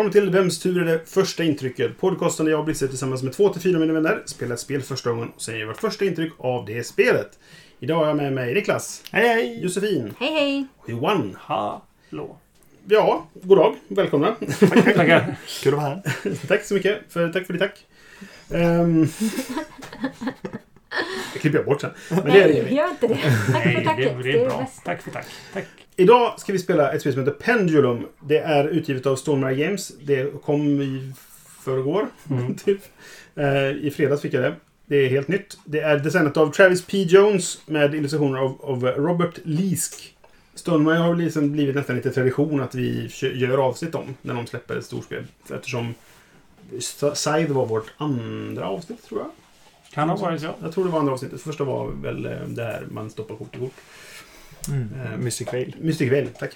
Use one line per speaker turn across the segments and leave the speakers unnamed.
Välkommen till Vems tur är det första intrycket? Podcasten där jag och Brisse tillsammans med två till fyra mina vänner spelar ett spel första gången och säger vårt första intryck av det spelet. Idag har jag med mig Niklas,
Hej hej!
Josefin
Hej hej!
och Johan.
Hallå!
Ja, god dag. Välkomna.
Tackar, tackar. Kul att vara här.
tack så mycket. För, tack för ditt tack. Um, det klipper jag bort sen. Men det är det
Nej,
inget.
gör inte det. Tack för
Nej,
tacket.
det, det är bra. Tack för tack. Tack.
Idag ska vi spela ett spel som heter Pendulum. Det är utgivet av Stormare Games. Det kom i förrgår.
Mm.
typ. Eh, I fredags fick jag det. Det är helt nytt. Det är designat av Travis P. Jones med illustrationer av, av Robert Leask. Stormare har liksom blivit nästan lite tradition att vi gör avsnitt om när de släpper ett storspel. Eftersom Scythe var vårt andra avsnitt, tror jag.
Kan ha varit så.
Jag tror det var andra avsnittet. Första var väl eh, det här man stoppar kort i kort. Eh,
Mystic Veil.
Mystic Veil, tack.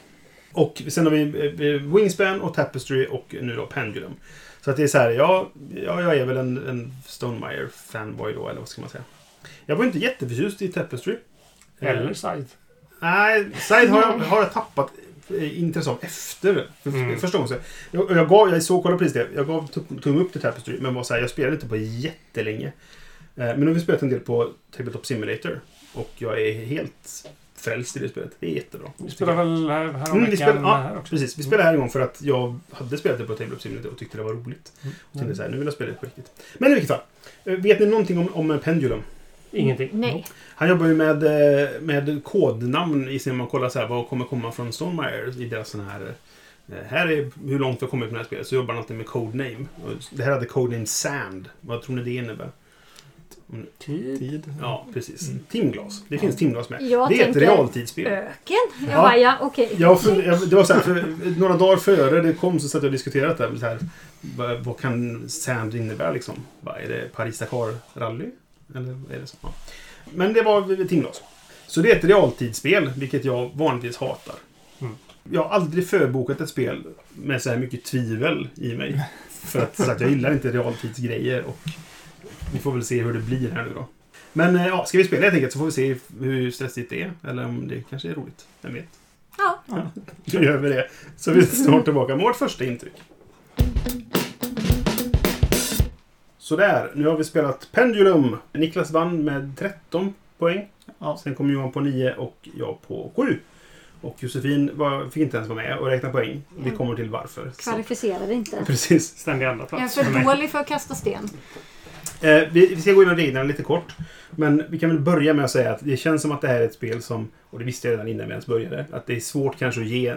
Och sen har vi eh, Wingspan och Tapestry och nu då Pendulum. Så att det är så här, ja, ja jag är väl en, en Stonemaier-fanboy då, eller vad ska man säga. Jag var inte jätteförtjust i Tapestry. Eh,
Eller Side.
Nej, Side har jag, har jag tappat eh, intresse av efter
Mm.
första gången. Jag, jag, gav, jag såg, kolla precis det, jag gav tum- upp till Tapestry, men var så här, jag spelade inte på jättelänge. Eh, Men nu har vi spelat en del på Tabletop Simulator. Och jag är helt frälst i det spelet. Det är jättebra.
Vi spelar väl här, här om
Mm, vi spelar, ja,
här också.
precis. Vi spelade här en gång för att jag hade spelat det på Tabletop Simulator och tyckte det var roligt.
Mm.
Och tänkte så här, nu vill jag spela det på riktigt. Men i vilket fall. eh, Vet ni någonting om, om Pendulum?
Ingenting.
Nej.
Han jobbar ju med, eh, med kodnamn i sin man kollar så här, vad kommer komma från Stonemaier i deras sån här... Här är hur långt vi har kommit med det här spelet. Så jobbar han alltid med codename. Det här hade codename Sand. Vad tror ni det innebär? Mm,
Tid.
Tid.
Ja, precis.
Mm.
Timglas. Det finns timglas med.
Jag
det är ett realtidsspel.
Öken? Jag
Ja.
bara, ja okej.
Jag, jag, det var så här, för några dagar före det kom så satt jag och diskuterade det här. Så här vad, vad kan Sand innebära liksom? Vad, är det Paris-Dakar-rally? Eller vad är det så? Ja. Men det var timglas. Så det är ett realtidsspel, vilket jag vanligtvis hatar.
Mm.
Jag har aldrig förbokat ett spel med så här mycket tvivel i mig. För att, så att jag gillar inte realtidsgrejer och vi får väl se hur det blir här nu då. Men eh, ja, ska vi spela helt enkelt så får vi se hur stressigt det är. Eller om det kanske är roligt. Vem vet?
Ja.
Då gör vi det. Så vi är snart tillbaka med vårt första intryck. Sådär, nu har vi spelat Pendulum. Niklas vann med 13 poäng.
Ja.
Sen kom Johan på 9 och jag på 7. Och Josefin var, fick inte ens vara med och räkna poäng. Vi kommer till varför. Så,
Kvalificerade inte.
precis.
Ständig andra
Jag
plats.
är
för mig.
för dålig för att kasta sten.
Eh, vi, vi ska gå igenom reglerna lite kort. Men vi kan väl börja med att säga att det känns som att det här är ett spel som, och det visste jag redan innan vi ens började, att det är svårt kanske att ge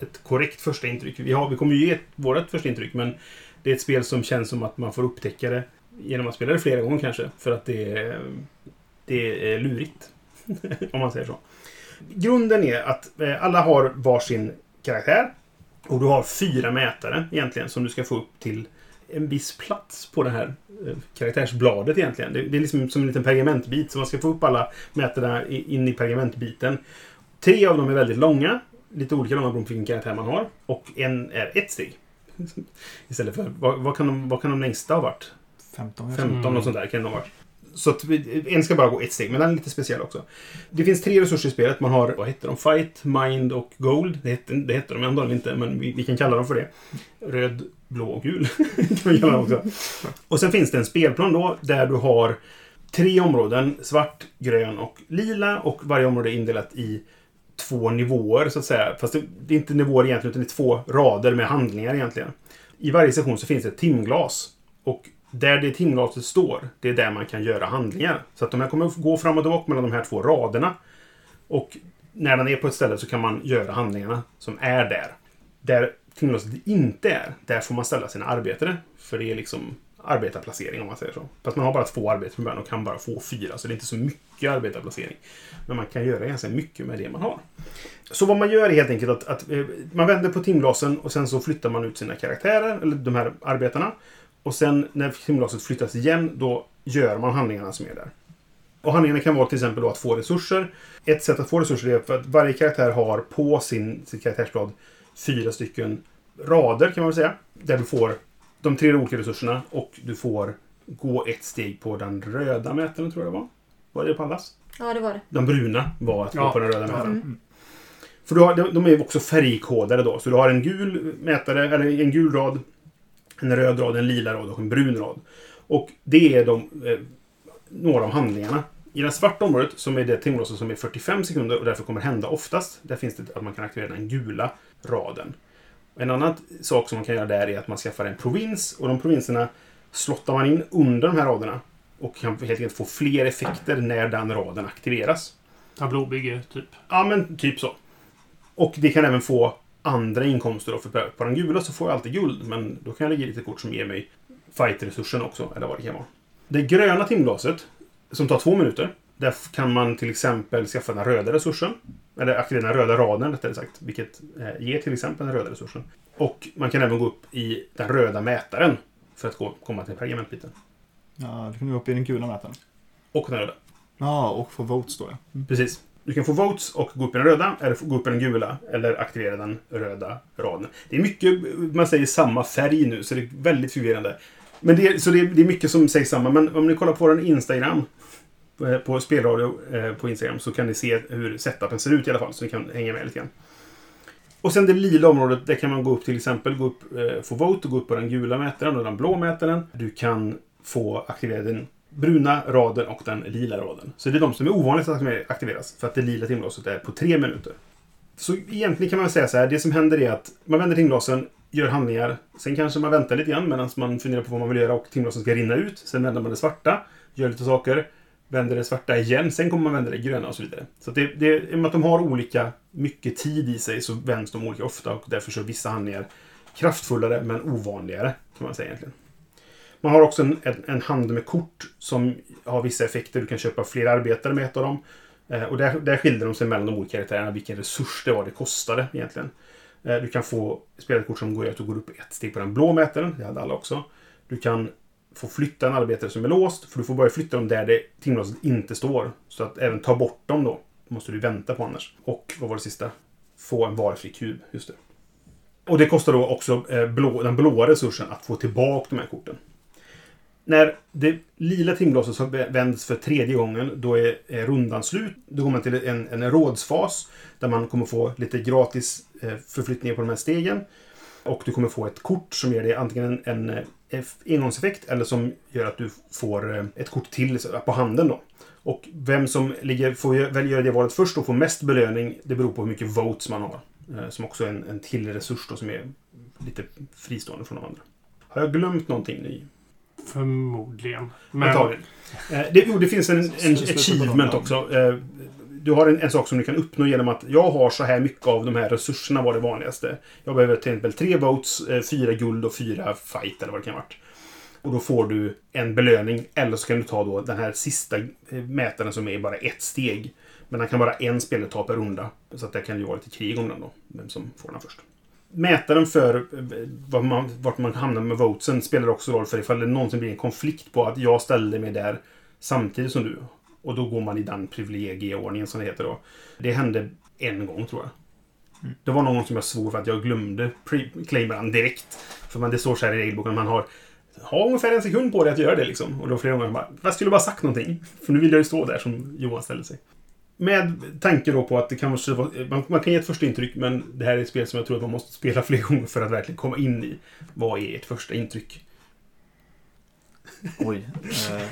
ett korrekt första intryck. Vi, har, vi kommer ju ge vårt första intryck, men det är ett spel som känns som att man får upptäcka det genom att spela det flera gånger kanske. För att det är, det är lurigt. om man säger så. Grunden är att eh, alla har varsin karaktär. Och du har fyra mätare egentligen som du ska få upp till en viss plats på det här eh, karaktärsbladet egentligen. Det, det är liksom som en liten pergamentbit. Så man ska få upp alla mätarna in i pergamentbiten. Tre av dem är väldigt långa. Lite olika långa beroende på vilken karaktär man har. Och en är ett steg. Istället för, vad, vad, kan de, vad kan de längsta ha varit?
15 kanske.
15
Mm.
och sånt där kan det ha varit. Så att en ska bara gå ett steg, men den är lite speciell också. Det finns tre resurser i spelet. Man har, vad heter de? Fight, Mind och Gold. Det heter, det heter de antagligen inte, men vi, vi kan kalla dem för det. Röd, blå och gul. kan vi också. Och sen finns det en spelplan då, där du har tre områden. Svart, grön och lila. Och varje område är indelat i två nivåer, så att säga. Fast det, är inte nivåer egentligen, utan det är två rader med handlingar egentligen. I varje session så finns det ett timglas. Och där det timglaset står, det är där man kan göra handlingar. Så att de här kommer att gå fram och tillbaka mellan de här två raderna. Och när den är på ett ställe så kan man göra handlingarna som är där. Där timglaset inte är, där får man ställa sina arbetare. För det är liksom arbetarplacering om man säger så. Fast man har bara två arbeten från början och kan bara få fyra. Så det är inte så mycket arbetarplacering. Men man kan göra ganska mycket med det man har. Så vad man gör är helt enkelt att, att eh, man vänder på timglasen och sen så flyttar man ut sina karaktärer, eller de här arbetarna. Och sen när timglaset flyttas igen, då gör man handlingarna som är där. Och handlingarna kan vara till exempel då att få resurser. Ett sätt att få resurser är för att varje karaktär har på sin, sitt karaktärsblad fyra stycken rader kan man väl säga. Där du får de tre olika resurserna och du får gå ett steg på den röda mätaren tror jag det var. Var det på allas?
Ja, det var det.
De bruna var att gå
Ja.
på den röda mätaren.
Mm.
För du har, de de är också färgkodade då. Så du har en gul mätare, eller en gul rad, en röd rad, en lila rad och en brun rad. Och det är de, eh, några av handlingarna. I det svarta området, som är det timglaset som är 45 sekunder och därför kommer hända oftast, där finns det att man kan aktivera den gula raden. En annan sak som man kan göra där är att man skaffar en provins och de provinserna slottar man in under de här raderna och kan helt enkelt få fler effekter när den raden aktiveras.
Tablåbygge, typ.
Ja, men typ så. Och det kan även få andra inkomster då. För på- den gula så får jag alltid guld, men då kan jag lägga lite kort som ger mig fight-resursen också, eller vad det kan vara. Det gröna timglaset, som tar två minuter, där kan man till exempel skaffa den röda resursen. Eller aktivera den röda raden, rättare sagt. Vilket eh, ger till exempel den röda resursen. Och man kan även gå upp i den röda mätaren för att gå, komma till pergamentbiten.
Ja, du kan gå upp i den gula mätaren.
Och den röda.
Ja, och få votes då ja.
Precis. Du kan få votes och gå upp i den röda, eller gå upp i den gula, eller aktivera den röda raden. Det är mycket, man säger samma färg nu, så det är väldigt förvirrande. Men det, är- så det är, det är mycket som sägs samma, men om ni kollar på den Instagram, Eh, på spelradio eh, på Instagram, så kan ni se hur setupen ser ut i alla fall, så ni kan hänga med lite grann. Och sen det lila området, där kan man gå upp till exempel, gå upp, eh, få vote och gå upp på den gula mätaren och den blå mätaren. Du kan få aktivera den bruna raden och den lila raden. Så det är de som är ovanligt att aktiveras. För att det lila timglaset är på tre minuter. Så egentligen kan man säga så här. Det som händer är att man vänder timglasen, gör handlingar. Sen kanske man väntar lite grann medan man funderar på vad man vill göra och timglasen ska rinna ut. Sen vänder man det svarta, gör lite saker. Vänder det svarta igen, sen kommer man vända det gröna och så vidare. Så att det, det, i och med att de har olika mycket tid i sig så vänds de olika ofta och därför så är vissa handlingar kraftfullare men ovanligare kan man säga egentligen. Man har också en, en, en hand med kort som har vissa effekter. Du kan köpa fler arbetare med ett av dem. Eh, och där, där skiljer de sig mellan de olika karaktärerna vilken resurs det var det kostade egentligen. Eh, du kan få spela ett kort som går att du går upp ett steg på den blå mätaren. Det hade alla också. Du kan får flytta en arbetare som är låst. För du får bara flytta dem där det timglaset inte står. Så att även ta bort dem då måste du vänta på annars. Och vad var det sista? Få en valfri kub. Just det. Och det kostar då också eh, blå, den blåa resursen att få tillbaka de här korten. När det lila timglaset vänds för tredje gången, då är, är rundan slut. Då går man till en, en rådsfas där man kommer få lite gratis eh, förflyttningar på de här stegen. Och du kommer få ett kort som ger dig antingen en, en eh, engångseffekt eller som gör att du får eh, ett kort till på handen då. Och vem som ligger, får väl göra det valet först och får mest belöning, det beror på hur mycket votes man har. Eh, Som också är en, en till resurs då som är lite fristående från de andra. Har jag glömt någonting ny?
Förmodligen. Men
Antagligen. Eh, det, jo, det finns en, en achievement också. Eh, du har en, en sak som du kan uppnå genom att jag har så här mycket av de här resurserna var det vanligaste. Jag behöver till exempel tre votes, eh, fyra guld och fyra fight eller vad det kan vara. Och då får du en belöning. Eller så kan du ta då den här sista eh, mätaren som är bara ett steg. Men den kan bara en spelare ta per runda. Så att det kan ju vara lite krig om den då. Vem som får den först. Mätaren för eh, vart man, vart man hamnar med votesen spelar också roll för ifall det någonsin blir en konflikt på att jag ställde mig där samtidigt som du. Och då går man i den privilegieordningen som det heter då. Det hände en gång tror jag. Det var någon som jag svor för att jag glömde claima den direkt. För man, det står så här i regelboken man har ha ungefär en sekund på dig att göra det liksom. Och då flera gånger bara, jag skulle bara sagt någonting. För nu vill jag ju stå där som Johan ställde sig. Med tanke då på att det kanske vara, man, man kan ge ett första intryck men det här är ett spel som jag tror att man måste spela fler gånger för att verkligen komma in i. Vad är ert första intryck?
Oj.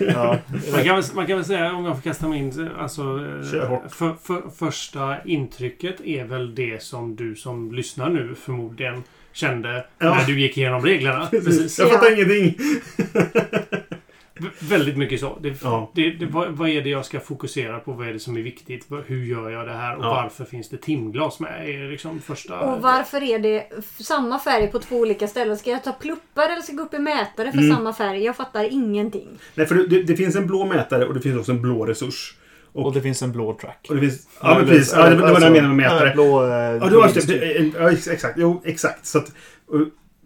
Eh, ja.
man kan, väl, man kan väl säga, om jag får kasta mig in, alltså... eh. För, för, första intrycket är väl det som du som lyssnar nu förmodligen kände
Ja.
när du gick igenom reglerna. Precis.
Jag fattar ingenting!
Väldigt mycket så. Det,
Ja.
det, det, vad, vad är det jag ska fokusera på? Vad är det som är viktigt? Hur gör jag det här? Och
Ja.
varför finns det timglas med? Är det liksom första...
Och varför är det samma färg på två olika ställen? Ska jag ta pluppar eller ska jag gå upp i mätare för
Mm.
samma färg? Jag fattar ingenting.
Nej, för det, det finns en blå mätare och det finns också en blå resurs.
Och det finns en blå track.
Och det finns... Ja, men precis. Ja, det, det var det jag menade med mätare.
Blå, eh,
Ja, du har det, ja, exakt. Jo, exakt. Så att, och,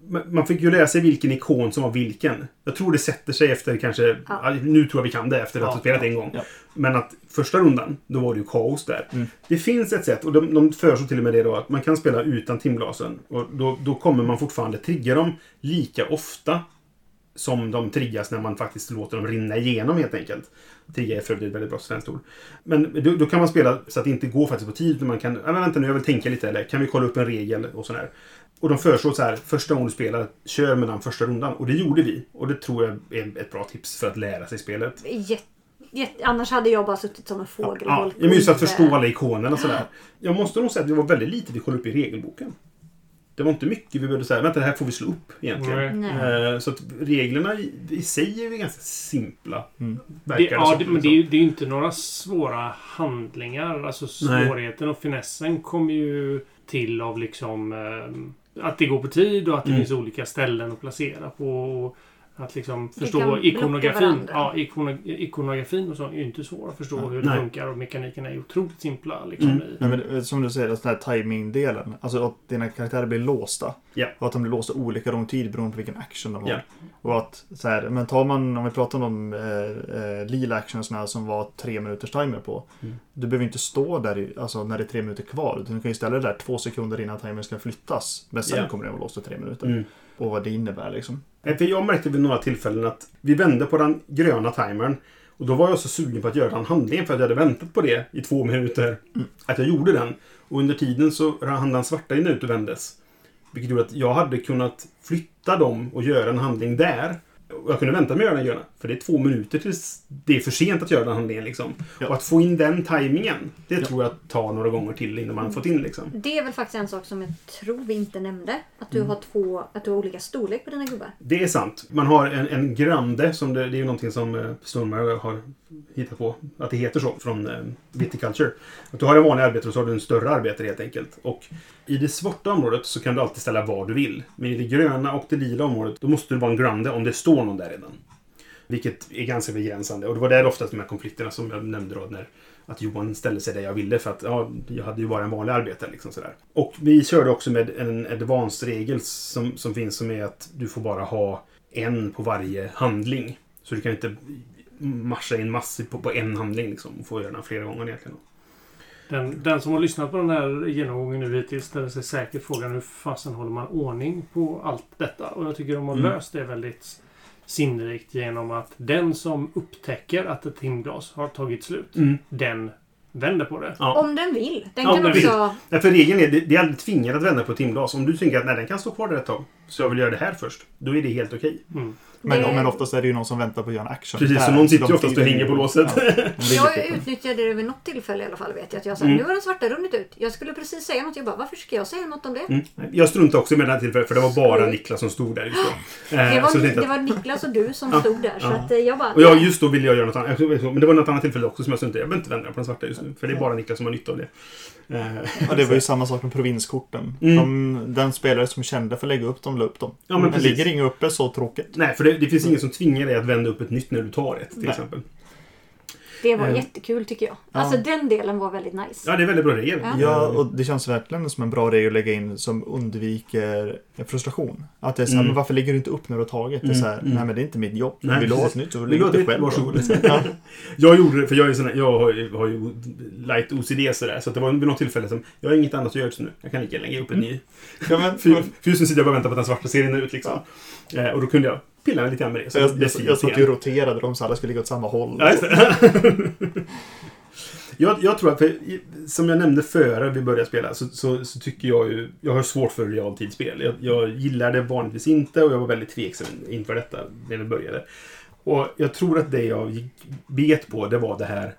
man fick ju lära sig vilken ikon som var vilken. Jag tror det sätter sig efter kanske...
Ja.
Nu tror jag vi kan det efter att
Ja,
ha spelat
ja,
en gång.
ja.
Men att första rundan, då var det ju kaos där.
Mm.
Det finns ett sätt, och de, de föreslår till och med det då, att man kan spela utan timglasen. Och då, då kommer man fortfarande trigga dem lika ofta som de triggas när man faktiskt låter dem rinna igenom helt enkelt. Trigga är för övrigt ett väldigt bra svenskt ord. Men då, då kan man spela så att det inte går faktiskt på tid. Man kan, ja, men vänta nu, jag vill tänka lite. Eller kan vi kolla upp en regel och sådär. Och de föreslår så här, första gången du spelar, kör med den första rundan. Och det gjorde vi. Och det tror jag är ett bra tips för att lära sig spelet.
Jätte, annars hade jag bara suttit som en fågel och
Ja, jag minns
på
att förstå alla ikonerna och sådär. Jag måste nog säga att det var väldigt lite vi kollade upp i regelboken. Det var inte mycket vi behövde säga, vänta det här får vi slå upp egentligen.
Nej.
Nej.
Eh, Så att reglerna i, i sig är ju ganska simpla.
Mm.
Verkar
Det, ja,
som,
det, men det är, ju, det är ju inte några svåra handlingar. Alltså
Nej.
svårigheten och finessen kommer ju till av liksom eh, att det går på tid och att det
Mm.
finns olika ställen att placera på. Att liksom förstå ikonografin. Ja, ikono, ikonografin och så är ju inte svår att förstå hur det
Nej.
funkar och mekanikerna är otroligt simpla. Liksom,
Mm.
i,
Nej, men eh, som du säger, den här timing-delen. Alltså att dina karaktärer blir låsta.
Ja.
Och att de blir låsta olika lång tid beroende på vilken action de har.
Ja.
Och att så här, men tar man, om vi pratar om de eh, eh, lila actionsna som var tre minuters timer på.
Mm.
Du behöver inte stå där i, alltså, när det är tre minuter kvar. Utan du kan ju ställa det där två sekunder innan timern ska flyttas. Men sen
Ja.
kommer den vara låst i tre minuter.
Mm.
Och vad det innebär liksom.
För jag märkte vid några tillfällen att vi vände på den gröna timern. Och då var jag så sugen på att göra den handlingen för att jag hade väntat på det i två minuter. Att jag gjorde den. Och under tiden så hann den svarta rinna ut och vändes. Vilket gjorde att jag hade kunnat flytta dem och göra en handling där. Och jag kunde vänta med att göra den gröna. För det är två minuter tills det är för sent att göra den handlingen. Liksom.
Ja.
Och att få in den tajmingen, det
Ja.
tror jag tar några gånger till innan man fått in liksom.
Det är väl faktiskt en sak som jag tror vi inte nämnde. Att
Mm.
du har två, att du har olika storlek på dina gubbar.
Det är sant. Man har en, en grande, som det, det är ju någonting som eh, Stormare har hittat på. Att det heter så från eh, Viticulture. Att du har en vanlig arbetare och så har du en större arbetare helt enkelt. Och i det svarta området så kan du alltid ställa vad du vill. Men i det gröna och det lila området, då måste du vara en grande om det står någon där redan. Vilket är ganska begränsande. Och det var där oftast de här konflikterna som jag nämnde då. När att Johan ställde sig där jag ville för att ja, jag hade ju bara en vanlig arbetare. Liksom sådär. Och vi körde också med en advanced-regel som, som finns som är att du får bara ha en på varje handling. Så du kan inte marscha in massor på, på en handling liksom. Och få göra den flera gånger egentligen.
den, den som har lyssnat på den här genomgången nu hittills ställer sig säkert frågan hur fasen håller man ordning på allt detta? Och jag tycker de har
Mm.
löst det väldigt sinnrikt genom att den som upptäcker att ett timglas har tagit slut, den vänder på det.
Ja.
Om den vill. Den
Ja,
kan
den
också...
Nej, för regeln är, det, det är aldrig tvingat att vända på ett timglas. Om du tänker att nej, den kan stå kvar där ett tag. Så jag vill göra det här först. Då är det helt okej.
Mm.
Men,
Det-
men oftast är det ju någon som väntar på att göra en action.
Precis, så någon sitter ju oftast och hänger på låset.
Ja,
Jag utnyttjade det vid något tillfälle i alla fall vet jag. Att jag sa
Mm.
nu har den svarta runnit ut. Jag skulle precis säga något. Jag bara varför ska jag säga något om det?
Mm. Jag struntade också med den här tillfället för det var bara
Skoj.
Niklas som stod där just då. Eh,
Det var,
så
det
att-
var Niklas och du som stod där. Så att eh, jag bara...
Och jag, just då ville jag göra något annat. Men det var något annat tillfälle också som jag struntade i. Jag behöver inte vända på den svarta just nu. För det är bara Niklas som har nytta av det. Eh,
Ja, det var ju samma sak med provinskorten.
Mm.
De, den spelare som kände för att lägga upp dem, la upp dem.
Ja, men precis.
ligger inga uppe så tråkigt.
Nej, för det, det finns ingen som tvingar dig att vända upp ett nytt när du tar ett, till
Nej.
exempel.
Det var
Eh.
jättekul tycker jag.
Ja.
Alltså den delen var väldigt nice.
Ja, det är väldigt bra regel.
Ja.
Ja, och det känns verkligen som en bra regel att lägga in som undviker frustration. Att det är så här,
Mm.
men varför lägger du inte upp när du har tagit? Det är
Mm,
så här,
mm.
nej men det är inte mitt jobb.
Nej,
Vill du ha ett nytt så lägg upp det själv.
Varsågod.
Ja.
Jag gjorde det, för jag, är sån här, jag har, ju- har ju light OCD sådär. Så det var vid något tillfälle som, jag har inget annat att göra just nu. Jag kan lika gärna lägga upp en ny.
Ja, men,
För, för just nu sitter jag bara och väntar på att den svarta serien ut liksom. Eh, och då kunde jag pilla lite grann med det.
så jag, jag, jag satt ju och roterade dem så alla skulle ligga åt samma håll.
Ja, jag, jag tror att, för, som jag nämnde före vi började spela, så, så, så tycker jag ju... Jag har svårt för realtidsspel. Jag, jag gillar det vanligtvis inte och jag var väldigt tveksam inför detta när vi började. Och jag tror att det jag gick bet på, det var det här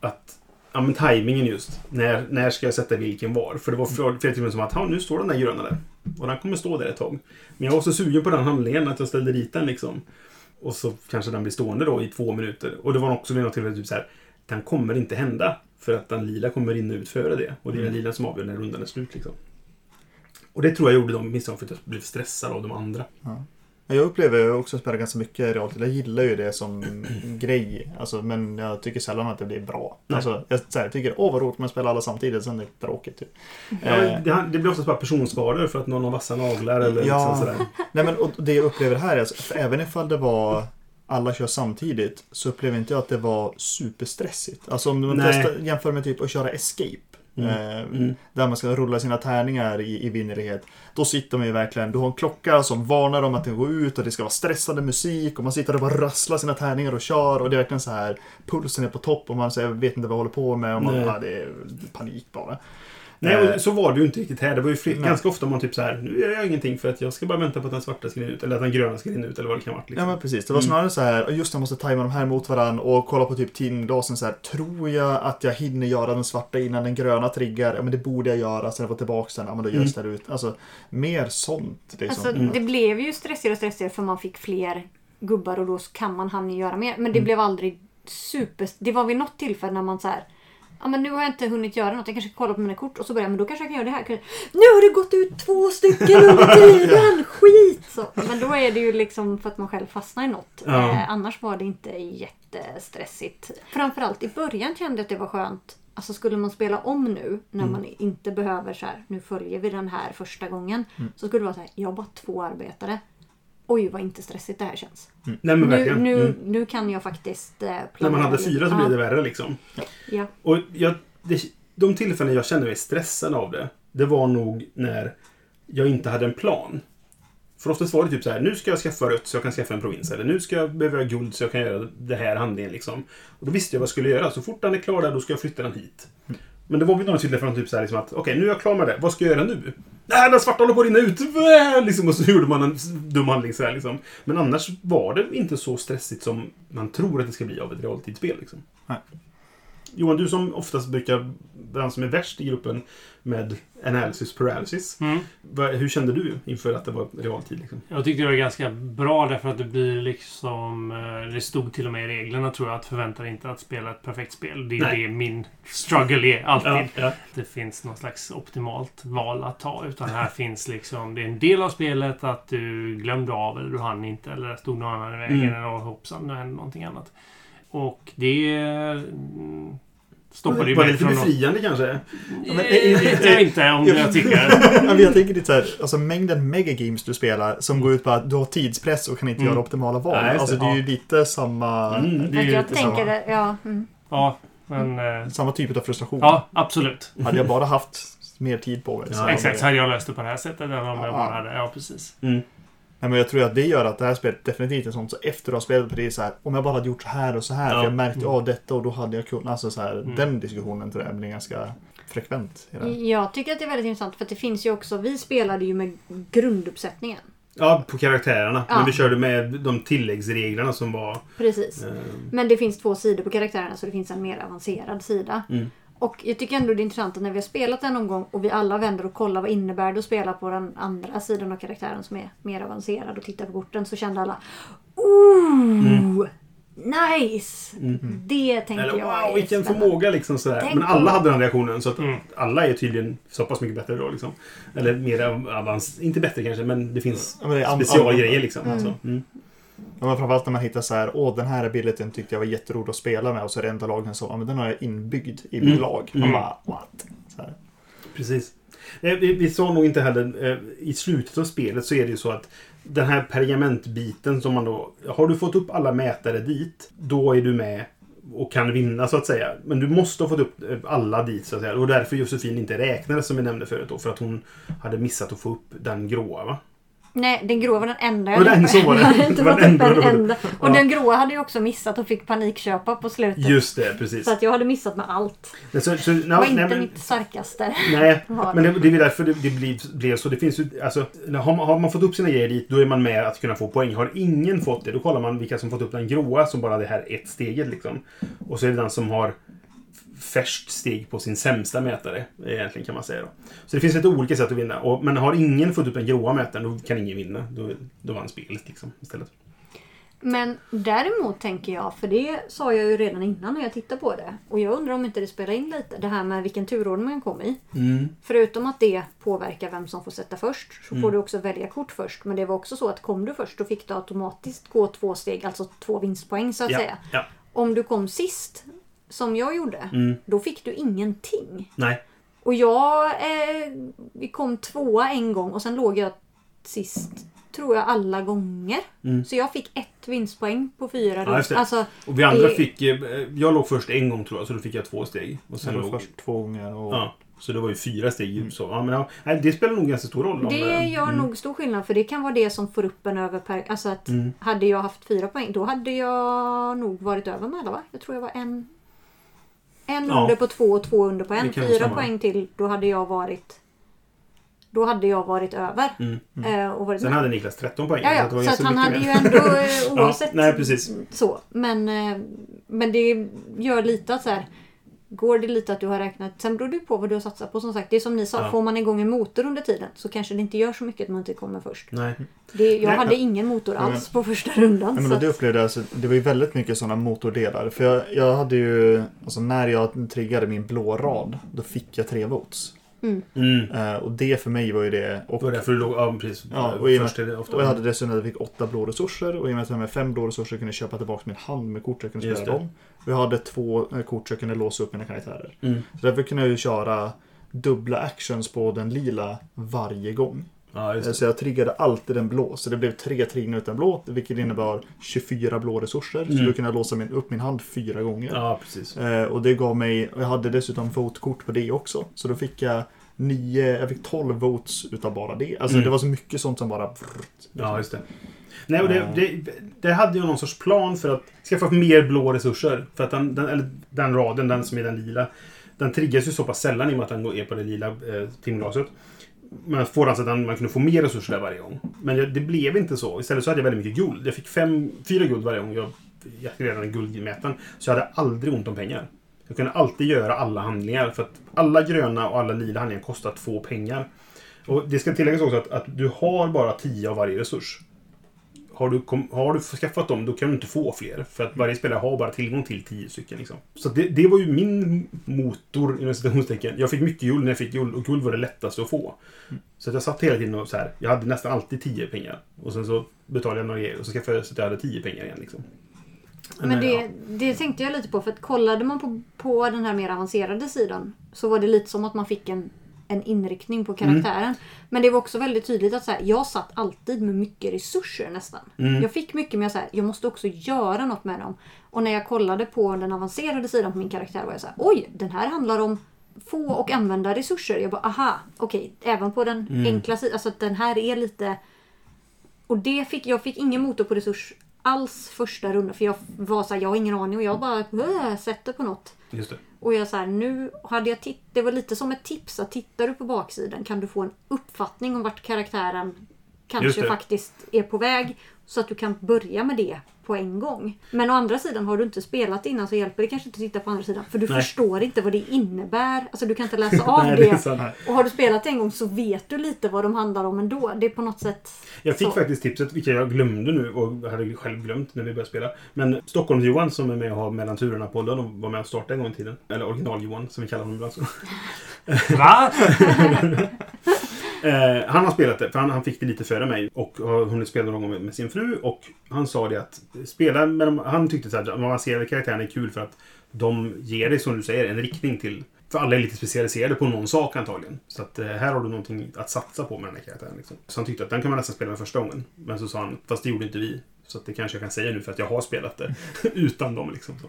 att Ja men tajmingen just. När, när ska jag sätta vilken var? För det var flera tillfällen som att "Ja, nu står den där gröna där. Och den kommer stå där ett tag. Men jag var så sugen på den handlingen att jag ställde dit den liksom. Och så kanske den blir stående då i två minuter. Och det var också vid något tillfälle typ så här. Den kommer inte hända. För att den lila kommer rinna ut före det. Och det är den lila som avgör när rundan är slut liksom. Och det tror jag gjorde de misstag för att jag blev stressad av de andra.
Ja. Ja, Jag upplever också att spela ganska mycket realtid. Jag gillar ju det som grej. Alltså, men jag tycker sällan att det blir bra. Alltså, jag, här, jag tycker åh vad roligt man spelar alla samtidigt, sen är det tråkigt. Typ.
Ja,
Eh,
det, det blir oftast bara personskador för att någon har vassa naglar eller
Ja.
liksom sådär.
Nej, men, och det jag upplever här är att även ifall det var alla kör samtidigt så upplever inte jag att det var superstressigt. Alltså om man testar, jämför med typ att köra Escape.
Mm.
Eh,
Mm.
Där man ska rulla sina tärningar i, i vinnerlighet. Då sitter man ju verkligen, du har en klocka som varnar om att den går ut och det ska vara stressande musik och man sitter och bara rasslar sina tärningar och kör och det är verkligen så här pulsen är på topp och man säger, vet inte vad jag håller på med och man, ja, det är panik bara.
Nej,
Eh,
och så var det ju inte riktigt här. Det var ju fler, ganska ofta man typ så här, nu gör jag ingenting för att jag ska bara vänta på att den svarta ska rinna ut. Eller att den gröna ska rinna ut eller vad det kan vara. Liksom.
Ja men precis, det var
Mm.
snarare så här, just jag måste tajma de här mot varandra och kolla på typ timglasen så här, tror jag att jag hinner göra den svarta innan den gröna triggar? Ja men det borde jag göra, sen få tillbaka den, ja men då görs det ut. Alltså, mer sånt liksom.
Alltså,
Mm.
Det blev ju stressigare och stressigare för man fick fler gubbar och då kan man hamna göra mer. Men det
Mm.
blev aldrig super... Det var vid något tillfälle när man så här. Ja men nu har jag inte hunnit göra något. Jag kanske ska kolla på mina kort och så börjar jag, men då kanske jag kan göra det här. Nu har det gått ut två stycken under tiden! Skit! Så. Men då är det ju liksom för att man själv fastnar i något.
Ja.
Eh, annars var det inte jättestressigt. Framförallt i början kände jag att det var skönt. Alltså skulle man spela om nu när
Mm.
man inte behöver så här, nu följer vi den här första gången.
Mm.
Så skulle det vara så här, jag har bara två arbetare. Oj vad inte stressigt det här känns.
Nej men
Nu,
verkligen.
nu,
Mm.
nu kan jag faktiskt eh,
När man hade fyra så blev det värre liksom.
Ja.
Och jag, det, de tillfällen jag kände mig stressad av det, det var nog när jag inte hade en plan. För oftast var det typ så här, nu ska jag skaffa rött så jag kan skaffa en provins. Eller nu ska jag behöva guld så jag kan göra det här handlingen liksom. Och då visste jag vad jag skulle göra. Så fort den är klar där, då ska jag flytta den hit. Men det var vid några tillfällen typ så här liksom att, okej nu är jag klar med det. Vad ska jag göra nu? Nej, den svarta håller på att rinna ut! Liksom, och så gjorde man en dum handling så här liksom. Men annars var det inte så stressigt som man tror att det ska bli av ett realtidsspel liksom.
Nej.
Johan, du som oftast brukar den som är värst i gruppen med analysis paralysis.
Mm.
Hur kände du inför att det var realtid? Liksom?
Jag tyckte det var ganska bra därför att det blir liksom... eh, Det stod till och med i reglerna tror jag att förvänta dig inte att spela ett perfekt spel. Det är
Nej.
det min struggle är alltid.
Ja, ja.
Det finns något slags optimalt val att ta. Utan här finns liksom... Det är en del av spelet att du glömde av eller du hann inte eller stod någon annan i vägen
Mm.
eller hoppsan, nu hände någonting annat. Och det... Stoppade ju
Var det
mig
lite
från något...
befriande kanske?
Ja, men-
Eh, vet jag inte om jag tycker.
Jag tänker lite så här, alltså mängden megagames du spelar som går ut på att du har tidspress och kan inte
Mm.
göra optimala val.
Nej,
alltså
det.
är ju lite samma,
Mm.
det är ju
jag
lite
tänker
samma,
det, ja. Mm.
Ja, men... eh,
samma typ av frustration.
Ja, absolut.
Hade jag bara haft mer tid på mig.
Ja,
Exakt,
det-
så hade jag löst det på det här sättet. Eller om jag
Ja.
bara hade... Ja, precis.
Mm.
Nej, men jag tror att det gör att det här spelet definitivt är sånt så efter att ha spelat på det är så här, om jag bara hade gjort så här och så här,
Ja.
för jag märkte
Mm.
av detta och då hade jag kunnat, alltså så här,
Mm.
den diskussionen tror jag blir ganska frekvent. I det här.
Jag tycker att det är väldigt intressant för att det finns ju också, vi spelade ju med grunduppsättningen.
Ja, på karaktärerna.
Ja.
Men vi körde med de tilläggsreglerna som var...
Precis.
Eh,
Men det finns två sidor på karaktärerna så det finns en mer avancerad sida.
Mm.
Och jag tycker ändå det är intressant att när vi har spelat en omgång och vi alla vänder och kollar vad innebär det att spela på den andra sidan av karaktären som är mer avancerad och tittar på korten så kände alla Ooh! Nice! Det tänker
Eller
jag
wow,
är
vilken
spännande.
förmåga liksom sådär.
Tänk
Men alla hade den reaktionen. Så att
Mm.
alla är tydligen så pass mycket bättre då liksom. Eller mer avancerat. Inte bättre kanske, men det finns
Ja, men det är an-
specialgrejer liksom.
Mm.
Alltså. Mm.
Ja, men framförallt när man hittar så här, åh den här abilityn tyckte jag var jätterolig att spela med och så är det enda lagen som, ja men den har jag inbyggd i mitt
Mm.
lag.
Mm.
Man bara, what?
Precis. Eh, Vi, vi sa nog inte heller, eh, i slutet av spelet så är det ju så att den här pergamentbiten som man då... Har du fått upp alla mätare dit, då är du med och kan vinna så att säga. Men du måste ha fått upp eh, alla dit så att säga. Och därför Josefin inte räknades som vi nämnde förut då. För att hon hade missat att få upp den gråa va?
Nej, den gråa var den enda
Och den- så var det.
Jag hade inte fått upp en enda. Och
Ja.
den gråa hade jag också missat och fick panikköpa på slutet.
Just det, precis.
Så att jag hade missat med allt.
Så, så,
Det var inte
men-
mitt starkaste.
Nej, men det, det är därför det, det blir, blev så. Det finns ju, alltså, har, man, har man fått upp sina grejer dit, då är man med att kunna få poäng. Har ingen fått det, då kollar man vilka som fått upp den gråa, som bara det här ett steget liksom. Och så är det den som har färskt steg på sin sämsta mätare, egentligen kan man säga. Då. Så det finns lite olika sätt att vinna. Och, men har ingen fått upp den gråa mätaren, då kan ingen vinna. Då, då vann spelet liksom, istället.
Men däremot tänker jag, för det sa jag ju redan innan när jag tittade på det. Och jag undrar om inte det spelar in lite. Det här med vilken turordning man kom i.
Mm.
Förutom att det påverkar vem som får sätta först så
Mm.
får du också välja kort först. Men det var också så att kom du först då fick du automatiskt gå två steg, alltså två vinstpoäng så att
Ja,
säga.
ja.
Om du kom sist, som jag gjorde,
Mm.
då fick du ingenting.
Nej.
Och jag eh, vi kom tvåa en gång och sen låg jag sist, tror jag, alla gånger.
Mm.
Så jag fick ett vinstpoäng på fyra
Ja.
Alltså,
Och vi andra
det-
fick... eh, Jag låg först en gång tror jag, så då fick jag två steg. Och sen
var
låg...
först två gånger och...
Ja. Så det var ju fyra steg. Så, ja, men, ja, det spelar nog ganska stor roll. om,
Det
eh,
gör
mm.
nog stor skillnad för det kan vara det som får upp en över per... Alltså att
Mm.
hade jag haft fyra poäng då hade jag nog varit över med alla va? Jag tror jag var en... En
Ja.
under på två och två under på en. Fyra poäng till då hade jag varit... Då hade jag varit över.
Mm.
eh, Och varit
Sen
med.
hade Niklas 13 poäng.
Ja, ja. Så
ganska
han hade
mycket
ju
mer.
ändå eh, oavsett
nej, precis.
så. Men, eh, men det gör lite att så här. Går det lite att du har räknat. Sen beror det på vad du har satsat på som sagt. Det är som ni sa.
Ja.
Får man igång en motor under tiden så kanske det inte gör så mycket att man inte kommer först.
Nej.
Det, jag
Nej,
hade
men-
ingen motor
Ja, men-
alls på första rundan.
Nej,
så
men det
att,
upplevde jag, alltså, det var ju väldigt mycket sådana motordelar. För jag, jag hade ju, alltså när jag triggade min blå rad, då fick jag tre votes.
Mm.
Eh, och det för mig var ju det.
Det
Och,
var därför du låg... Ja, precis.
Ja, och med-
det ofta...
och jag hade dessutom att jag fick åtta blå resurser. Och i och med att jag med fem blå resurser kunde jag köpa tillbaka min hand med kort jag kunde spela
det.
dem. Och jag hade två eh, kort så jag kunde låsa upp mina karaktärer.
Mm.
Så därför kunde jag ju köra dubbla actions på den lila varje gång.
Det.
Så jag triggade alltid den blå. Så det blev tre triggningar utan blå, vilket innebar 24 blå resurser. Så
Mm.
då kunde jag låsa min, upp min hand fyra gånger.
Precis.
Eh, och det gav mig, och jag hade dessutom votkort på det också. Så då fick jag nio, jag fick 12 votes utav bara det. Alltså
Mm.
det var så mycket sånt som bara...
Ja, just det. Nej, och det, det, det hade jag någon sorts plan för att skaffa mer blå resurser. För att den, den, eller den raden, den som är den lila, den triggas ju så pass sällan i och med att den går- är på det lila eh, timglaset. Man får alltså att den, man kunde få mer resurser där varje gång. Men det, det blev inte så. Istället så hade jag väldigt mycket guld. Jag fick fem, fyra guld varje gång jag aktiverade den guldmätaren. Så jag hade aldrig ont om pengar. Du kunde alltid göra alla handlingar. För att alla gröna och alla lila handlingar kostar två pengar. Och det ska tilläggas också att, att du har bara tio av varje resurs. Har du, kom, har du skaffat dem, då kan du inte få fler. För att varje spelare har bara tillgång till tio stycken. Liksom. Så det, det var ju min motor, inom citationstecken. Jag fick mycket guld när jag fick guld och guld var det lättaste att få. Så att jag satt hela tiden och så här. Jag hade nästan alltid tio pengar. Och sen så betalade jag några grejer och så skaffade jag så att jag hade tio pengar igen. Liksom
men det, det tänkte jag lite på. För att kollade man på, på den här mer avancerade sidan så var det lite som att man fick en, en inriktning på karaktären.
Mm.
Men det var också väldigt tydligt att så här, jag satt alltid med mycket resurser nästan.
Mm.
Jag fick mycket med så här, jag måste också göra något med dem. Och när jag kollade på den avancerade sidan på min karaktär var jag så här, oj, den här handlar om få och använda resurser. Jag bara, aha, okej, även på den
Mm.
enkla sidan. Alltså att den här är lite... Och det fick, jag fick ingen motor på resurs alls första rundan. För jag var så här, jag har ingen aning och jag bara äh, sätter på något.
Just det.
Och jag så här, nu hade jag titt, det var lite som ett tips att tittar du på baksidan kan du få en uppfattning om vart karaktären kanske faktiskt är på väg. Så att du kan börja med det på en gång. Men å andra sidan har du inte spelat innan så hjälper det kanske inte att titta på andra sidan. För du
Nej.
förstår inte vad det innebär. Alltså du kan inte läsa av
Nej,
det.
det.
Och har du spelat en gång så vet du lite vad de handlar om ändå. Det är på något sätt...
Jag fick
så.
faktiskt tipset, vilket jag glömde nu och hade själv glömt när vi började spela. Men Stockholms-Johan som är med och har Mellan turerna-podden och var med och startade en gång i tiden. Eller original-Johan som vi kallar honom ibland.
Va?
Eh, han har spelat det, för han, han fick det lite före mig och har hunnit spela någon gång med, med sin fru. Och han sa det att spela med dem, han tyckte så här, de avancerade karaktärerna är kul för att de ger dig, som du säger, en riktning till. För alla är lite specialiserade på någon sak antagligen. Så att eh, här har du någonting att satsa på med den här karaktären. Liksom. Så han tyckte att den kan man nästan spela med första gången. Men så sa han, fast det gjorde inte vi. Så att det kanske jag kan säga nu för att jag har spelat det utan dem. Liksom, så.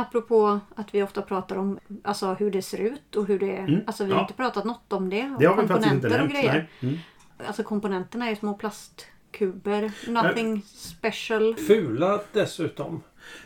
Apropå att vi ofta pratar om alltså, hur det ser ut och hur det...
Mm,
Alltså vi har
ja.
inte pratat något om det.
Det
och
har vi faktiskt inte
komponenter och
nämnt.
grejer.
Nej. Mm.
Alltså komponenterna är små plastkuber. Nothing special.
Fula dessutom.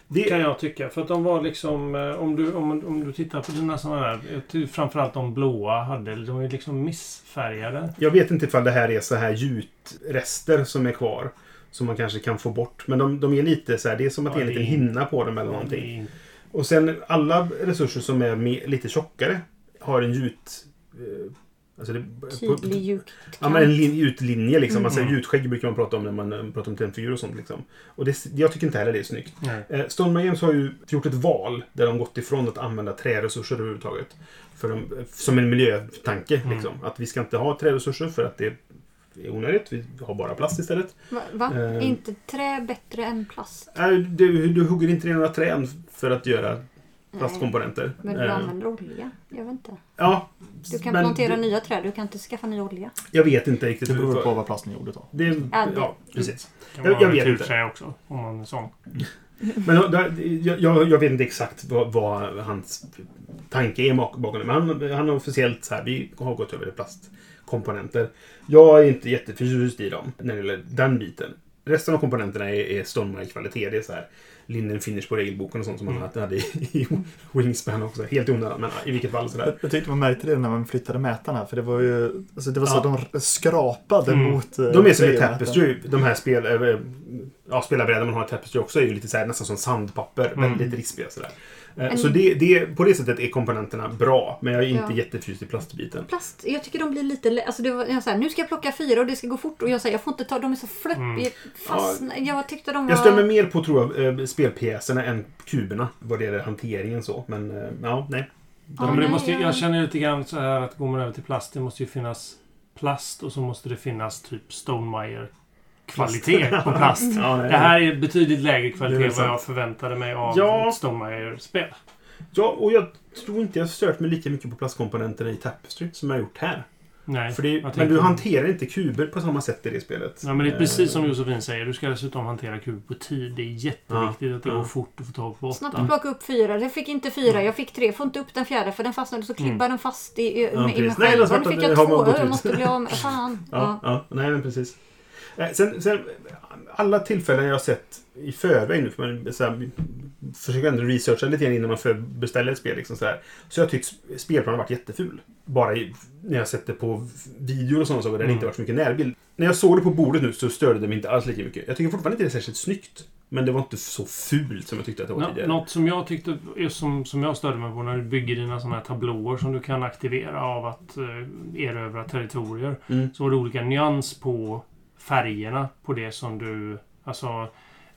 Det,
Kan jag tycka. För att de var liksom... eh, Om du, om, om du tittar på dina sådana här... tycker Framförallt de blåa hade. De är liksom missfärgade.
Jag vet inte ifall det här är så här gjutrester som är kvar. Som man kanske kan få bort. Men de, de är lite så här, det är som att
Ja,
det är en liten
är-
hinna på dem eller
Det
någonting. Och sen alla resurser som är med, lite tjockare har en gjut... Eh, Alltså det,
Tydlig mjuk
Ja, men en lin, utlinje liksom. Man säger
Mm.
gjutskägg brukar man prata om när man pratar om tennfigurer och sånt liksom. Och det, jag tycker inte heller det är snyggt.
Nej.
Eh, Stonemaier Games har ju gjort ett val där de gått ifrån att använda träresurser överhuvudtaget. För de, som en miljötanke
Mm.
liksom. Att vi ska inte ha träresurser för att det är onödigt. Vi har bara plast istället.
Va? va?
Eh.
Är inte trä bättre än plast?
Äh, du, du hugger inte ner några trän för att göra plastkomponenter.
Men du
Eh,
använder olja? Jag vet inte.
Ja.
Du kan
men
plantera
det-
nya träd, du kan inte skaffa ny olja.
Jag vet inte riktigt.
Det beror på vad plasten är gjord utav.
Det,
Ja,
ja,
det-
precis.
Kan
Jag-
vara
jag vet inte.
turträ också. Om man är sån.
Men då- då- jag, jag, jag vet inte exakt vad, vad hans tanke är bak- bakom det. Men han, han har officiellt så här, vi har gått över till plastkomponenter. Jag är inte jätteförtjust i dem när det gäller den biten. Resten av komponenterna är, är Stonemaier-kvalitet. Det är så här linden finish på regelboken och sånt som
Mm.
han hade i, i Wingspan också. Helt i onödan, men i vilket fall sådär.
Jag tyckte man märkte det när man flyttade mätarna. För det var ju... Alltså det var så
Ja.
att de skrapade
Mm.
mot... eh,
De är som ett
grejerna.
Tapestry. De här spel... eh, Ja, spelarbrädor man har i Tapestry också är ju lite så här, nästan som sandpapper.
Mm.
Väldigt rispiga sådär. Eh,
En-
Så det, det, på det sättet är komponenterna bra. Men jag är inte
Ja.
jätteförtjust i plastbiten.
Plast, jag tycker de blir lite... Alltså det var, jag säger, nu ska jag plocka fyra och det ska gå fort. Och jag säger, jag får inte ta... De är så flöppiga.
Mm.
Fast, Jag tyckte de var...
Jag stämmer mer på, tror jag, eh, spelpjäserna än kuberna. Vad det gäller hanteringen så. Men, eh, ja, nej.
Ja,
Ja, men det måste, ju-
jag-
känner lite grann så här att går man över till plast, det måste ju finnas plast och så måste det finnas typ Stonemaier kvalitet på plast.
Ja, nej.
Det här är betydligt lägre
Det
kvalitet än vad jag förväntade mig av
Ja.
ett Stonemaier-spel.
Ja, och jag tror inte jag har stört mig lika mycket på plastkomponenterna i Tapestry som jag har gjort här.
Nej,
För det, men du hanterar inte kuber på samma sätt i det spelet.
Ja, men det är precis som
Eh,
Josefin säger. Du ska dessutom hantera kub på tid. Det är jätteviktigt att det
Ja.
går fort att få tag på
Snabbt
åtta.
att plocka upp fyra. Jag fick inte fyra, jag fick tre. Jag får inte upp den fjärde för den fastnade så klibbar den fast i, i,
Ja,
i mig.
Nej,
själv.
svarta
Nu fick jag två. Jag måste bli av med... Fan.
Ja,
Ja.
ja, nej men precis. Eh, Sen, sen, alla tillfällen jag har sett i förväg nu, för man så här, försöker ändå researcha lite grann innan man beställer ett spel. Liksom så, här. så jag tyckt spelplanen varit jätteful. Bara i, när jag sett det på videor och sådana saker där det
Mm.
inte varit så mycket närbild. När jag såg det på bordet nu så störde det mig inte alls lika mycket. Jag tycker fortfarande inte det är särskilt snyggt. Men det var inte så fult som jag tyckte att det var
Nå-
tidigare.
Något som jag tyckte, som, som jag störde mig på när du bygger dina sådana här tablåer som du kan aktivera av att eh, erövra territorier.
Mm.
Så var det olika nyans på färgerna på det som du... Alltså,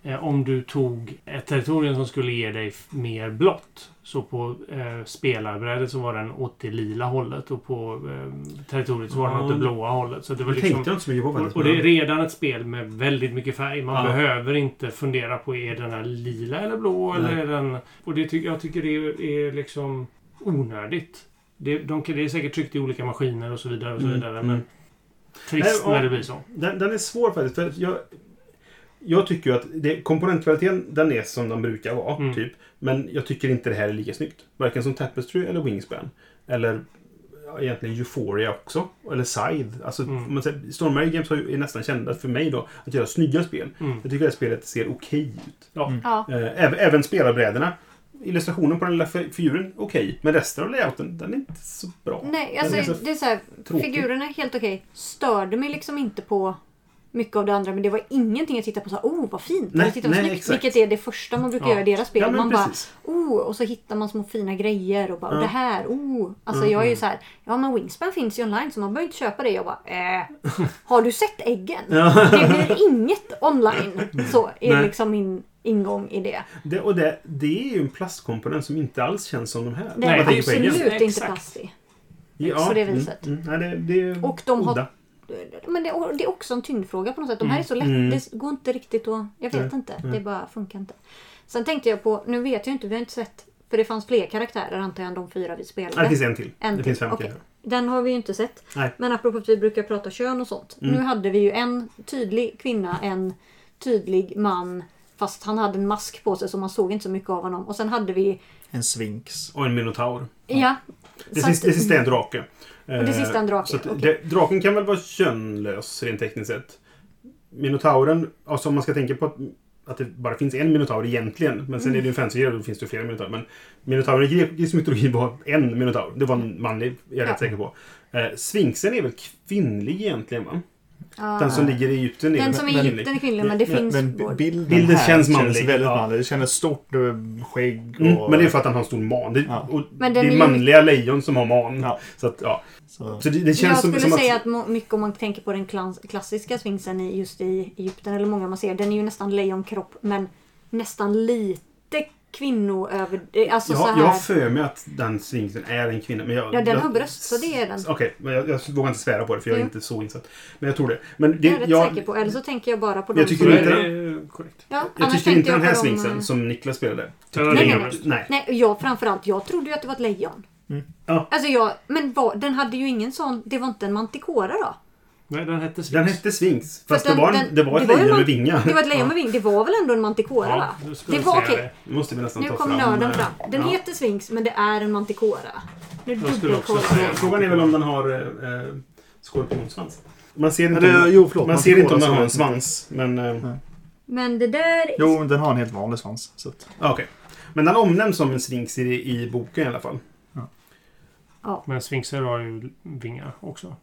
eh, om du tog ett territorium som skulle ge dig mer blått. Så på eh, spelarbrädet så var den åt det lila hållet och på eh, territoriet så var den åt det blåa hållet. Så det var
Det
liksom...
tänkte jag inte så mycket på faktiskt.
Och, och det är redan ett spel med väldigt mycket färg. Man
Ja.
behöver inte fundera på är den här lila eller blå eller
Nej.
är den... Och det tycker jag tycker det är, är liksom onödigt. Det, de, det är säkert tryckt i olika maskiner och så vidare och så
Mm,
vidare.
mm.
Men trist när det blir så.
Den, den är svår faktiskt. För jag, jag tycker ju att det, komponentkvaliteten den är som den brukar vara.
Mm.
Typ. Men jag tycker inte det här är lika snyggt. Varken som Tapestry eller Wingspan. Eller ja, egentligen Euphoria också. Eller Side. Alltså,
Mm.
man säger, Stormberg Games har ju- är nästan kända för mig då att göra snygga spel.
Mm.
Jag tycker det här spelet ser okej ut.
Ja.
Ja.
Eh, även, även spelarbrädorna. Illustrationen på den lilla fi- figuren, okej. Men resten av layouten, den är inte så bra.
Nej,
Den är
alltså
så
det är så här. Figurerna är helt okej. Störde mig liksom inte på mycket av det andra. Men det var ingenting jag tittade på så här, oh vad fint.
Nej,
titta vad
nej,
snyggt. Vilket är det första man brukar
Ja.
göra i deras spel.
Ja,
man bara,
precis.
oh, och så hittar man små fina grejer och bara,
Ja.
och det här, oh. Alltså
Mm.
jag är ju så här, ja men Wingspan finns ju online så man behöver inte köpa det. Jag bara, eh, har du sett äggen? Det blir inget online. Så är
Nej.
liksom min ingång i det.
Det, och det, det är ju en plastkomponent som inte alls känns som de här.
Det
Nej,
är absolut inte plastig.
Ja,
på det
mm,
viset.
Mm, nej, det, det är
Och de har-. Men det, det är också en tyngdfråga på något sätt. De här är så lätt.
Mm.
Det går inte riktigt att... Jag vet
Nej,
inte.
nej.
Det bara funkar inte. Sen tänkte jag på... Nu vet jag inte. Vi har inte sett... För det fanns fler karaktärer antar jag än de fyra vi spelade.
Det finns en till.
En
det
till,
finns fem till.
Den har vi ju inte sett.
Nej.
Men apropå att vi brukar prata kön och sånt.
Mm.
Nu hade vi ju en tydlig kvinna, en tydlig man. Fast han hade en mask på sig så man såg inte så mycket av honom. Och sen hade vi...
En svinx.
Och en minotaur.
Ja.
Det,
så
sista,
att-
det sista är en drake.
Och det sista är en drake,
Så att
okej.
det, draken kan väl vara könlös rent tekniskt sett. Minotauren, alltså om man ska tänka på att, att det bara finns en minotaur egentligen. Men sen är det ju en fantasy då finns det flera minotaurer. Men minotauren i grekisk mytologi var en minotaur. Det var en manlig, är jag
Ja.
rätt säker på. Eh, Sfinxen är väl kvinnlig egentligen va?
Ja.
Den som ligger i Egypten är
Den som är
kvinnlig.
Egypten är kvinnlig, men det
Men,
finns...
men
både-
bilden,
Bilden känns manlig,
väldigt
ja.
manlig. Det känns stort och skägg och...
Mm, men det är för att han har en stor man. Det,
Ja.
och
Men
det
den
är
ju-
manliga lejon som har man.
Ja.
Så att, ja.
Så,
Så det, det känns
jag
som,
skulle
som
säga
att...
att mycket om man tänker på den klas- klassiska sfinxen i, just i Egypten, eller många man ser, den är ju nästan lejonkropp men nästan lite kvinno över... Alltså så
Jag,
här.
jag har för mig att den sfinxen är en kvinna. Men jag,
Ja, den
jag,
har bröst, så det är den.
Okej, men jag, jag vågar inte svära på det för jag är
Jo.
inte så insatt. Men jag tror det. Men det,
Det är jag rätt
jag,
säker på. Eller så tänker jag bara på
Jag tycker
Så
inte-
det korrekt.
Ja,
jag tycker inte den här
de,
sfinxen som Niklas spelade.
Den
Nej, nej,
bröst.
Nej.
Nej, jag framförallt. Jag trodde ju att det var ett lejon.
Mm.
Ja.
Alltså jag... Men var, den hade ju ingen sån... Det var inte en mantikora då?
Nej, den hette Sphinx.
Den hette Sphinx.
För
Fast
den-
det var, en,
den-
det var ett lejon med vingar.
Det var ett lejon med ving. Det var väl ändå en mantikora
Ja,
va? Det var okej.
det.
Nu måste vi nästan
Nu
ta
kom
fram...
nörden
eh,
fram. Den
ja.
heter Sphinx men det är en mantikora. Nu dubbelkollar.
Frågan är väl om den har eh, eh, skorpionsvans. Man ser inte,
Eller,
om,
jo, förlåt.
man ser inte om den har en svans. Men... Eh,
Men det där...
Jo, den har en helt vanlig svans. Så att,
ja, okej. Men den omnämns som en sphinx i, i boken i alla fall.
Men Sphinxer har ju vingar också.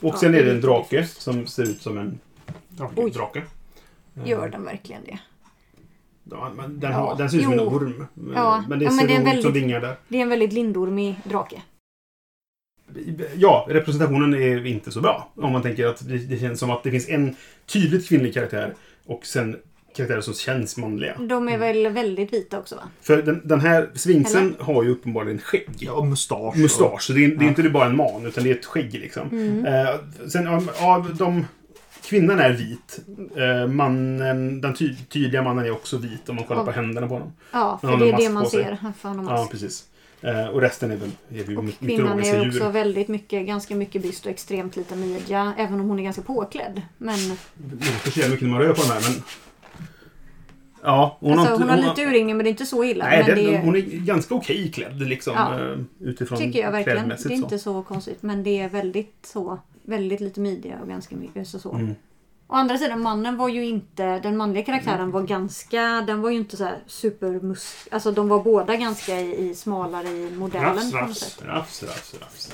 Och
Ja,
sen är det en drake som ser ut som en
Drake.
Oj.
drake. Eh,
Gör den verkligen det?
Ja, men den,
Ja,
har, den ser ut som en
jo.
orm.
Ja,
Men det
ja,
ser
men det är
nog ut som
väldigt-
vingar där.
Det är en väldigt lindormig drake.
Ja, representationen är inte så bra. Om man tänker att det, det känns som att det finns en tydligt kvinnlig karaktär och sen karaktärer som känns manliga.
De är väl väldigt vita också va?
För den, den här sfinxen har ju uppenbarligen skägg.
ja, och mustasch.
Mustasch. Så det är, det är inte bara en man, utan det är ett skägg liksom.
Mm.
Eh, sen av, av de... Kvinnan är vit. Eh, mannen, den ty, tydliga mannen är också vit om man kollar
Ja.
på händerna på honom.
Ja, för det är det man ser. Han
Ja, precis. Eh, och resten är väl är vi
Och kvinnan är
djur.
också väldigt mycket, ganska mycket byst och extremt liten midja. Även om hon är ganska påklädd. Men
Det låter så jävla mycket när man rör på den här, men... Ja, hon
alltså,
har inte...
hon har lite urringning men det är inte så illa.
Nej,
men
det,
det
hon är ganska okej klädd liksom.
Ja.
eh, Utifrån
tycker jag verkligen. Det är
så.
inte så konstigt. Men det är väldigt så. Väldigt lite midja och ganska mycket så. så.
Mm.
Å andra sidan, mannen var ju inte... Den manliga karaktären var ganska... Den var ju inte så här supermus... Alltså de var båda ganska i, i smalare i modellen
rafs.
sätt.
Rafs, rafs, rafs.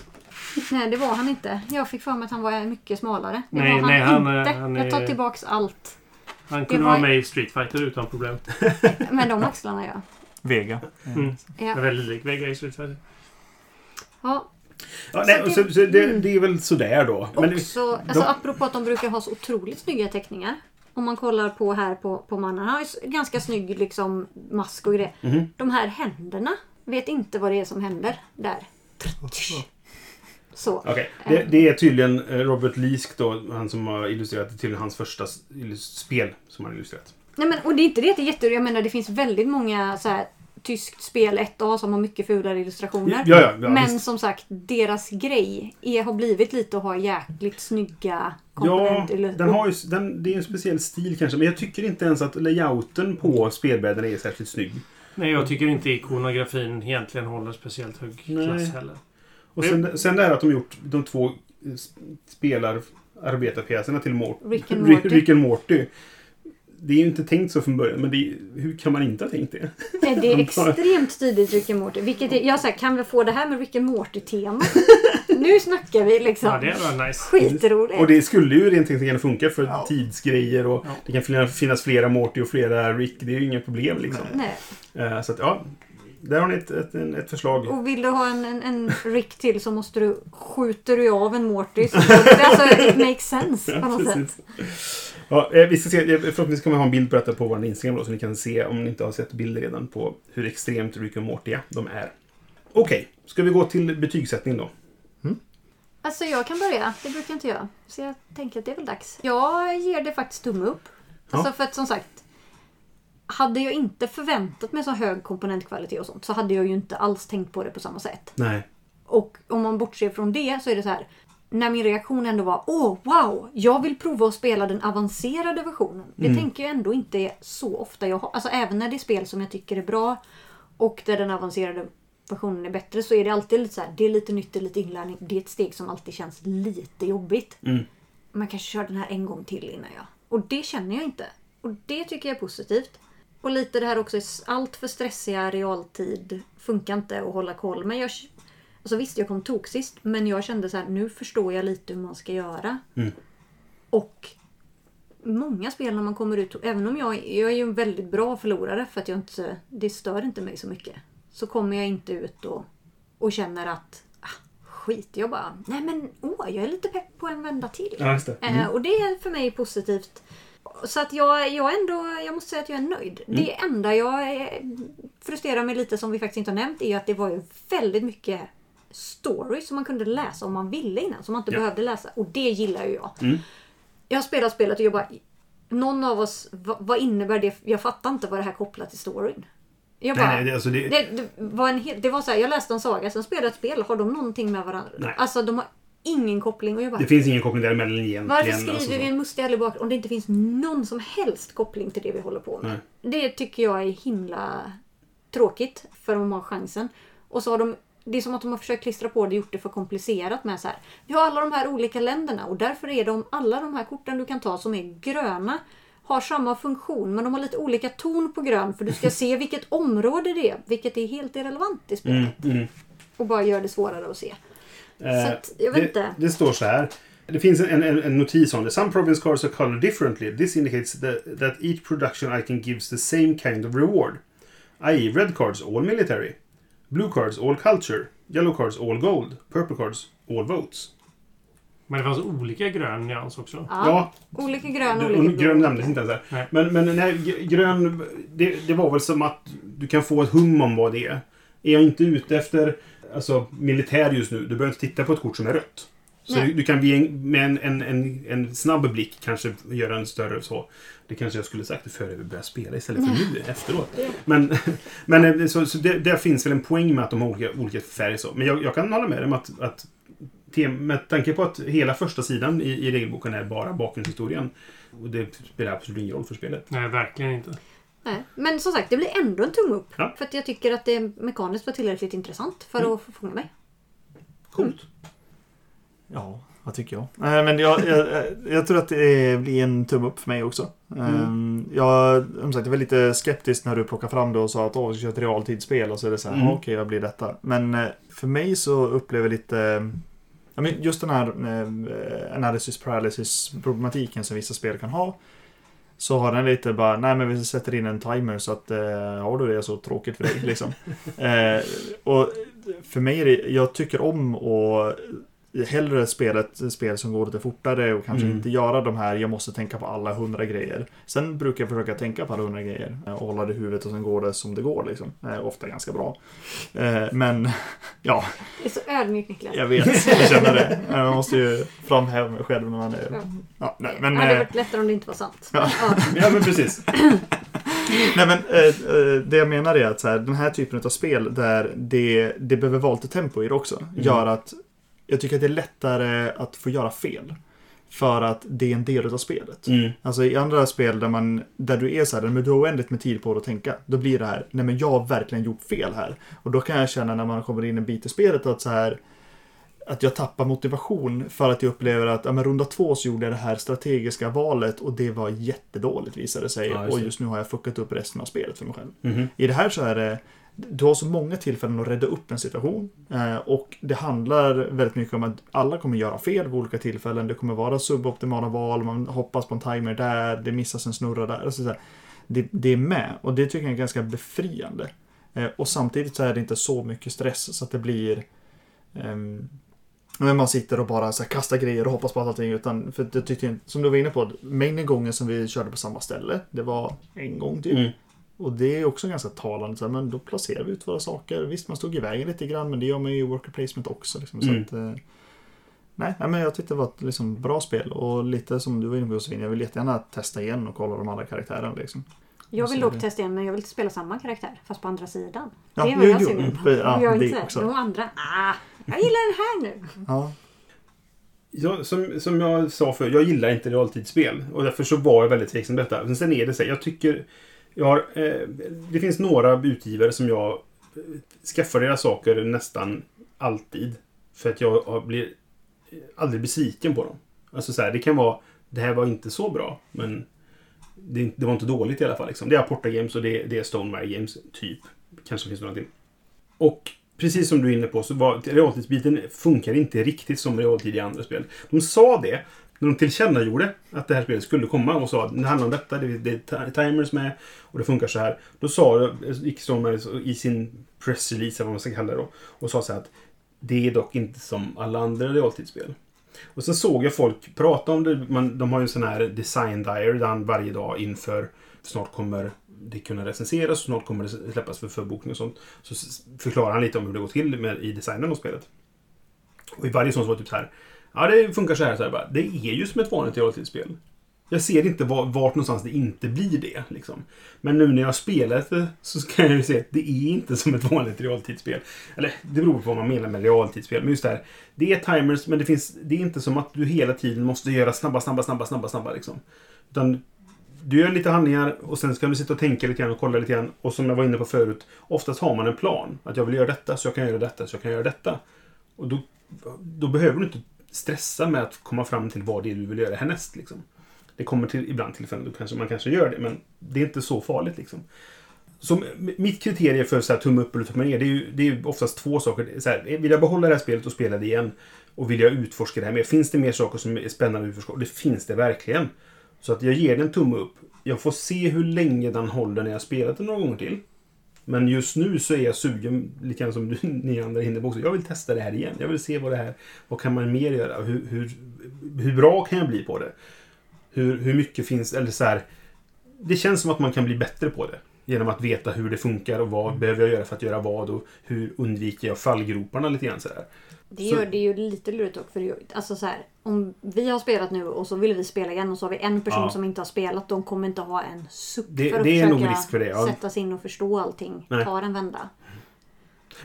Nej, det var han inte. Jag fick för mig att han var mycket smalare. Det
Nej,
var han
nej, han är-
inte.
han
Jag tar
är-
tillbaks allt.
Han kunde
var-
vara med i Street Fighter utan problem.
Med de axlarna ja.
Vega.
Mm.
ja.
Är väldigt lik Vega i Street Fighter.
ja.
Ja, nej,
Så
så,
det-
så, det,
mm.
det är väl sådär då. Men det-
Också, alltså apropå att de brukar ha så otroligt snygga teckningar. Om man kollar på här på, på mannen. Han har ju ganska snygg liksom mask och grejer.
Mhm.
De här händerna. Vet inte vad det är som händer där. Så.
Okej, det, det är tydligen eh, Robert Leask då, han som har illustrerat, det tydligen hans första spel som han har illustrerat.
Nej, men, och det är inte det att det är jätte... Jag menar det finns väldigt många så här, tyskt spel 1A som har mycket fulare illustrationer.
Ja, ja, ja
men
visst.
som sagt, deras grej är, har blivit lite att ha jäkligt snygga
Ja,
komponenter.
den har ju, den, det är en speciell stil kanske, men jag tycker inte ens att layouten på spelbrädorna är särskilt snygg.
Nej, jag tycker inte ikonografin egentligen håller speciellt hög
Nej.
klass heller.
Och sen, sen det här att de gjort de två eh, s- spelar arbetarpjäserna till Mort,
Rick and Morty.
Rick and Morty. Det är ju inte tänkt så från början, men det är, hur kan man inte ha tänkt det?
Nej, det är extremt tydligt Rick and Morty. Vilket är, jag säger, kan vi få det här med Rick and Morty-tema? nu snackar vi liksom.
Ja, det var nice.
Skitroligt.
Och det skulle ju rent tekniskt kunna funka för
Ja.
tidsgrejer och
Ja.
det kan finnas- finnas flera Morty och flera Rick. Det är ju inga problem liksom.
Nej.
Eh, Så att ja, där har ni ett, ett, ett förslag.
Och vill du ha en, en, en Rick till så måste du skjuter du av en det, alltså, it makes sense på något sätt.
precis. Ja, eh, vi ska se, eh, förhoppningsvis kommer vi ha en bild på detta på vår Instagram då, så ni kan se om ni inte har sett bilder redan på hur extremt Rick och Mortiga de är. Okej, ska vi gå till betygssättning då?
Alltså jag kan börja. Det brukar inte jag. Så jag tänker att det är väl dags. Jag ger det faktiskt tumme upp. Alltså
Ja.
för att som sagt. Hade jag inte förväntat mig så hög komponentkvalitet och sånt så hade jag ju inte alls tänkt på det på samma sätt.
Nej.
Och om man bortser från det så är det så här. När min reaktion ändå var åh wow, jag vill prova att spela den avancerade versionen. Det
Mm.
tänker jag ändå inte är så ofta jag har. Alltså även när det är spel som jag tycker är bra och där den avancerade versionen är bättre så är det alltid lite så här. Det är lite nytt, det är lite inlärning. Det är ett steg som alltid känns lite jobbigt.
Mm.
Man kanske kör den här en gång till innan jag. Och det känner jag inte. Och det tycker jag är positivt. Och lite det här också, allt för stressiga realtid funkar inte att hålla koll. Men jag, Och så visst, jag kom tok sist, men jag kände så här, nu förstår jag lite hur man ska göra.
Mm.
Och många spel när man kommer ut, även om jag, jag är ju en väldigt bra förlorare för att jag inte, det stör inte mig så mycket. Så kommer jag inte ut och, och känner att ah, skit, jag bara, nej men åh, jag är lite pepp på en vända till.
Ja, det. Mm.
Eh, och det är för mig positivt. Så att jag, jag ändå, jag måste säga att jag är nöjd.
Mm.
Det enda jag är, frustrerar mig lite som vi faktiskt inte har nämnt är att det var ju väldigt mycket story som man kunde läsa om man ville innan. Som man inte
Ja.
behövde läsa. Och det gillar ju jag.
Mm.
Jag har spelat spelet och jag bara... Någon av oss, vad, vad innebär det? Jag fattar inte vad det här kopplar till storyn. Jag bara,
Nej, nej, det, alltså det,
det, det var en hel, det var så här, jag läste en saga, sen spelade jag ett spel. Har de någonting med varandra?
Nej.
Alltså de har ingen koppling. Och jag bara,
det finns ingen koppling däremellan egentligen.
varför
alltså,
skriver
så.
vi en mustig ärlig bakgrund om det inte finns någon som helst koppling till det vi håller på med?
Nej.
Det tycker jag är himla tråkigt för de har chansen. Och så har de det är som att de har försökt klistra på det och gjort det för komplicerat med så här. Vi har alla de här olika länderna och därför är de alla de här korten du kan ta som är gröna har samma funktion men de har lite olika ton på grön för du ska se vilket område det är. Vilket är helt irrelevant i spelet.
Mm, mm.
Och bara gör det svårare att se.
Eh,
Så att, jag vet
det,
inte.
det står så här. Det finns en, en, en notis om det. Some province cards are colored differently. This indicates that, that each production item gives the same kind of reward. I.e. red cards all military. Blue cards all culture. Yellow cards all gold. Purple cards all votes.
Men det fanns olika grön nyans också.
Ja.
Ja,
Olika grön och
och
olika blå.
grön nämndes inte ens här.
Nej.
Men, men nej, grön, det, det var väl som att du kan få ett hum om vad det är. Är jag inte ute efter alltså, militär just nu, du behöver inte titta på ett kort som är rött. Så du, du kan med en, en, en, en snabb blick kanske göra en större så. Det kanske jag skulle sagt före vi började spela istället för nu efteråt. Men, men eh, så, så det, där finns väl en poäng med att de har olika, olika färg. Så. Men jag, jag kan hålla med om att, att tem- med tanke på att hela första sidan i, i regelboken är bara bakgrundshistorien. Och det spelar absolut ingen roll för spelet.
Nej, verkligen inte.
Nej. Men som sagt, det blir ändå en tumme upp.
Ja.
För att jag tycker att det mekaniskt var tillräckligt intressant för
Mm.
att få fånga mig.
Coolt.
Ja, vad tycker jag? Nej, men jag, jag, jag tror att det blir en tumme upp för mig också. Mm. Jag, som sagt, jag var lite skeptisk när du plockade fram det och sa att åh, vi ska köra ett realtidsspel och så är det så här,
Mm.
"Ja, okej, vad blir detta? Men eh, för mig så upplever jag lite Ja, men just den här eh, analysis paralysis problematiken som vissa spel kan ha. Så har den lite bara, nej men vi sätter in en timer så att eh, har du det så tråkigt för dig liksom. eh, och för mig är det, jag tycker om att hellre spela ett spel som går lite fortare och kanske
Mm.
inte göra de här, jag måste tänka på alla hundra grejer. Sen brukar jag försöka tänka på alla hundra grejer eh, och hålla det i huvudet och sen går det som det går liksom. Eh, ofta ganska bra. Eh, men ja,
är så ödmjukt Niklas.
jag vet, jag känner det. Man måste ju framhäva mig själv när man är...
Ja.
Ja, nej, men,
det hade
eh,
varit lättare om det inte var sant.
Ja.
Ja.
Ja, men precis.
Nej men eh, eh, det jag menar är att så här, den här typen av spel där det, det behöver vara lite tempo i det också. Gör att jag tycker att det är lättare att få göra fel. För att det är en del av spelet.
Mm.
Alltså i andra spel där, man, där du är så här, men du har oändligt med tid på dig att tänka. Då blir det här, nej men jag har verkligen gjort fel här. Och då kan jag känna när man kommer in en bit i spelet att så här att jag tappar motivation för att jag upplever att ja, men runda två så gjorde jag det här strategiska valet och det var jättedåligt visade det sig.
Ja, just
och just nu har jag fuckat upp resten av spelet för mig själv.
Mhm.
I det här så är det du har så många tillfällen att rädda upp en situation. Eh, och det handlar väldigt mycket om att alla kommer göra fel vid olika tillfällen. Det kommer vara suboptimala val, man hoppas på en timer där, det missas en snurra där. Alltså så det, det är med och det tycker jag är ganska befriande. Eh, och samtidigt så är det inte så mycket stress så att det blir ehm, men man sitter och bara så här, kastar grejer och hoppas på allting. Utan, för jag tyckte, som du var inne på, mängden gånger som vi körde på samma ställe, det var en gång typ.
Mm.
Och det är också ganska talande. Så här, men då placerar vi ut våra saker. Visst, man stod i vägen lite grann, men det gör man ju i worker placement också. Liksom, så
Mm.
att, eh, nej, men jag tyckte det var ett liksom, bra spel. Och lite som du var inne på Josefin, jag vill jättegärna testa igen och kolla de andra karaktärerna. Liksom.
Jag vill dock
det-
testa igen men jag vill inte spela samma karaktär fast på andra sidan.
Ja,
det är vad
jo,
jag
jo,
ser
mm, ja,
jag
det
inte
också.
De andra, ah, jag gillar den här nu.
Ja,
Ja, som, som jag sa för jag gillar inte realtidsspel. Och därför så var jag väldigt tveksam till detta. Men sen är det så här, jag tycker... Jag har, eh, det finns några utgivare som jag eh, skaffar deras saker nästan alltid. För att jag blir eh, aldrig besviken på dem. Alltså så här, det kan vara... Det här var inte så bra, men det, det var inte dåligt i alla fall. Liksom. Det är Aporta Games och det, det är Stonemire Games, typ. Kanske finns några till. Och precis som du är inne på, så var realtidsbiten funkar inte riktigt som realtid i andra spel. De sa det när de tillkännagjorde att det här spelet skulle komma och sa att det handlar om detta, det, det är timers med och det funkar så här. Då sa gick Stormare i sin pressrelease, eller vad man ska kalla det då, och sa så här att det är dock inte som alla andra realtidsspel. Och sen såg jag folk prata om det. Man, de har ju en sån här design diary där varje dag inför snart kommer det kunna recenseras, snart kommer det släppas för förbokning och sånt. Så förklarar han lite om hur det går till med, i designen av spelet. Och i varje sån så var det typ så här. Ja, det funkar så här. Så här bara, det är ju som ett vanligt realtidsspel. Jag ser inte vart någonstans det inte blir det. Liksom. Men nu när jag har spelat det så kan jag ju se att det är inte som ett vanligt realtidsspel. Eller det beror på vad man menar med realtidsspel. Men just det här. Det är timers, men det, finns, det är inte som att du hela tiden måste göra snabba, snabba, snabba, snabba, snabba. Liksom. Utan du gör lite handlingar och sen ska du sitta och tänka lite grann och kolla lite grann. Och som jag var inne på förut, oftast har man en plan. Att jag vill göra detta, så jag kan göra detta, så jag kan göra detta. Och då, då behöver du inte stressa med att komma fram till vad det är du vill göra härnäst. Liksom. Det kommer till ibland tillfällen då kanske man kanske gör det, men det är inte så farligt. Liksom. Så mitt kriterie för så här, tumme upp eller tumme ner, det är ju, det är ju oftast två saker. Så här, vill jag behålla det här spelet och spela det igen? Och vill jag utforska det här mer? Finns det mer saker som är spännande att utforska? Och det finns det verkligen. Så att jag ger den tumme upp. Jag får se hur länge den håller när jag spelat den några gånger till. Men just nu så är jag sugen, lite grann som du, ni andra är inne på också. Jag vill testa det här igen. Jag vill se vad det här... Vad kan man mer göra? Hur, hur, hur bra kan jag bli på det? Hur, hur mycket finns... Eller så här... Det känns som att man kan bli bättre på det. Genom att veta hur det funkar och vad behöver jag göra för att göra vad och hur undviker jag fallgroparna lite grann sådär.
Det
Så-
gör det ju lite lurigt dock. För det, alltså så här, om vi har spelat nu och så vill vi spela igen och så har vi en person
Ja.
som inte har spelat. De kommer inte ha en suck
Det-
för att
det är
försöka
risk för det, ja.
sätta sig in och förstå allting.
Nej.
Ta en vända.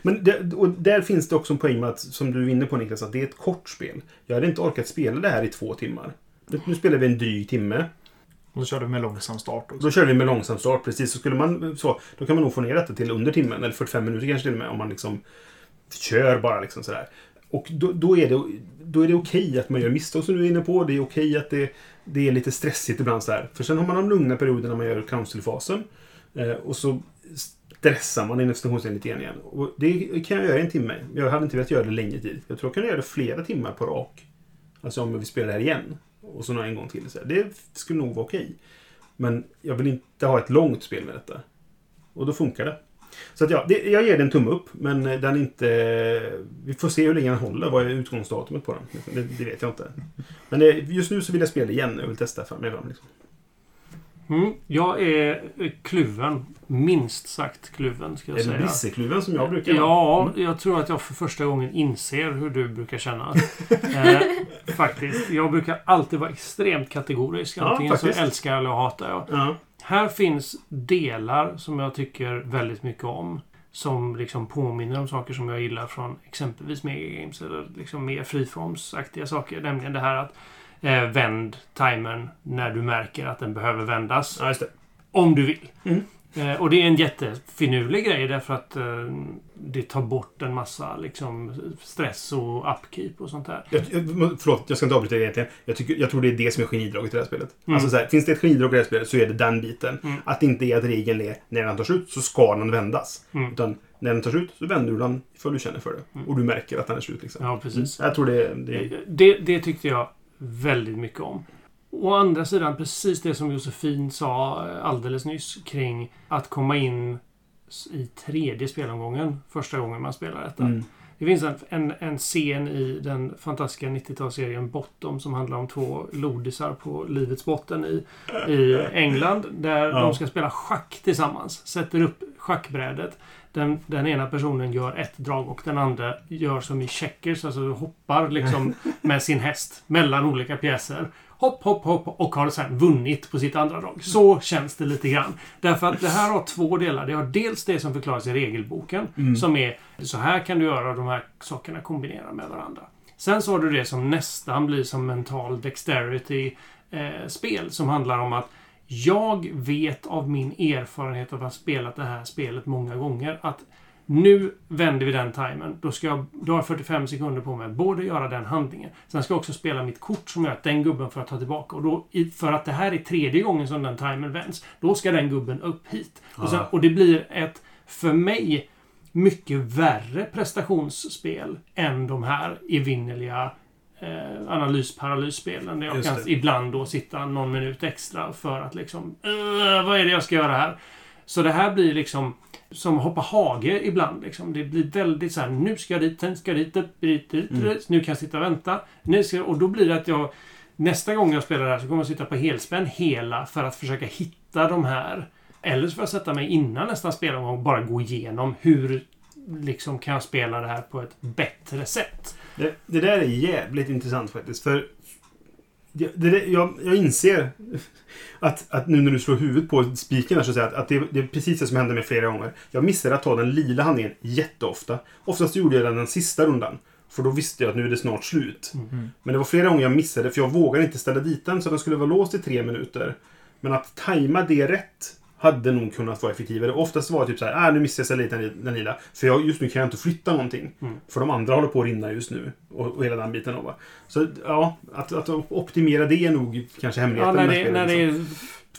Men det, och där finns det också en poäng med att, som du är inne på Niklas, att det är ett kort spel. Jag hade inte orkat spela det här i två timmar. Nu, nu spelar vi en dryg timme.
Och så körde vi med långsam start också.
Då kör vi med långsam start, precis. Så skulle man så, då kan man nog få ner detta till under timmen, eller 45 minuter kanske till och med, om man liksom kör bara liksom sådär. Och då, då är det, då är det okej att man gör misstag som du är inne på. Det är okej att det, det är lite stressigt ibland så här. För sen har man de lugna perioderna när man gör council-fasen. Eh, och så stressar man inom situationen lite grann igen. Och det kan jag göra i en timme. Jag hade inte velat göra det längre tid. Jag tror jag kan göra det flera timmar på rak. Alltså om vi spelar det här igen. Och så en gång till. Så här. Det skulle nog vara okej. Men jag vill inte ha ett långt spel med detta. Och då funkar det. Så att ja, det, jag ger den tumme upp. Men eh, den inte... Vi får se hur länge den håller. Vad är utgångsdatumet på den? Det, det vet jag inte. Men det, just nu så vill jag spela igen. Jag vill testa fram mig fram. Liksom.
Mm, jag är kluven. Minst sagt kluven, ska jag
Är det
säga.
brissekluven som jag brukar vara?
Ja, jag tror att jag för första gången inser hur du brukar känna. eh, faktiskt. Jag brukar alltid vara extremt kategorisk.
Ja,
Antingen så
faktiskt.
älskar jag eller hatar jag.
Ja.
Här finns delar som jag tycker väldigt mycket om. Som liksom påminner om saker som jag gillar från exempelvis Megagames eller liksom mer friformsaktiga saker. Nämligen det här att eh, vänd timern när du märker att den behöver vändas.
ja.
Om du vill.
Mm.
Eh, och det är en jättefinurlig grej därför att eh, det tar bort en massa liksom, stress och upkeep och sånt där.
Jag, jag, förlåt, jag ska inte avbryta dig egentligen. Jag, tycker, jag tror det är det som är genidraget i det här spelet.
Mm.
Alltså så här, finns det ett genidrag i det här spelet så är det den biten.
Mm.
Att det inte är att regeln är när den tar slut så ska den vändas.
Mm.
Utan när den tar slut så vänder du den ifall du känner för det. Och du märker att den är slut. Liksom.
Ja, precis.
Jag tror det, det
Det, det tyckte jag väldigt mycket om. Å andra sidan, precis det som Josefin sa eh, alldeles nyss kring att komma in i tredje spelomgången första gången man spelar detta.
Mm.
Det finns en, en, en scen i den fantastiska 90-talsserien Bottom som handlar om två lodisar på livets botten i, i England. Där
Ja.
de ska spela schack tillsammans. Sätter upp schackbrädet. Den, den ena personen gör ett drag och den andra gör som i checkers. Alltså hoppar liksom med sin häst mellan olika pjäser. Hopp, hopp, hopp och har sen vunnit på sitt andra drag. Så känns det lite grann. Därför att det här har två delar. Det har dels det som förklaras i regelboken.
Mm.
Som är så här kan du göra de här sakerna kombinera med varandra. Sen så har du det som nästan blir som mental dexterity eh, spel som handlar om att jag vet av min erfarenhet av att ha spelat det här spelet många gånger att nu vänder vi den timern. Då, ska jag, då har jag 45 sekunder på mig att både göra den handlingen. Sen ska jag också spela mitt kort som gör att den gubben får jag ta tillbaka. Och då, för att det här är tredje gången som den timern vänds, då ska den gubben upp hit. Och, sen,
Ah.
och det blir ett, för mig, mycket värre prestationsspel än de här evinnerliga eh, analysparalysspelen. Där jag
Just
kan
det.
ibland då sitta någon minut extra för att liksom... "Ugh, vad är det jag ska göra här? Så det här blir liksom som att hoppa hage ibland. Liksom. Det blir väldigt så här, nu ska jag dit, sen ska jag dit, upp, dit, dit,
Mm.
dit. Nu kan jag sitta och vänta. Nu ska, och då blir det att jag... Nästa gång jag spelar det här så kommer jag sitta på helspänn hela för att försöka hitta de här. Eller så får jag sätta mig innan nästa spelomgång och bara gå igenom hur liksom kan jag spela det här på ett bättre sätt.
Det, det där är jävligt intressant faktiskt. För det, det, jag, jag inser att, att nu när du slår huvudet på spiken här så att, säga, att, att det, det är precis det som hände mig flera gånger. Jag missade att ta den lila handlingen jätteofta. Oftast gjorde jag den den sista rundan. För då visste jag att nu är det snart slut. Men det var flera gånger jag missade för jag vågade inte ställa dit den så den skulle vara låst i tre minuter. Men att tajma det rätt hade nog kunnat vara effektivare. Oftast var det typ så här, äh, nu missade jag dit den, lila. För jag, just nu kan jag inte flytta någonting.
Mm.
För de andra håller på att rinna just nu. Och, och hela den biten. Då, va? Så ja, att, att optimera det är nog kanske
Ja,
hemligheten
när,
med
det, när det är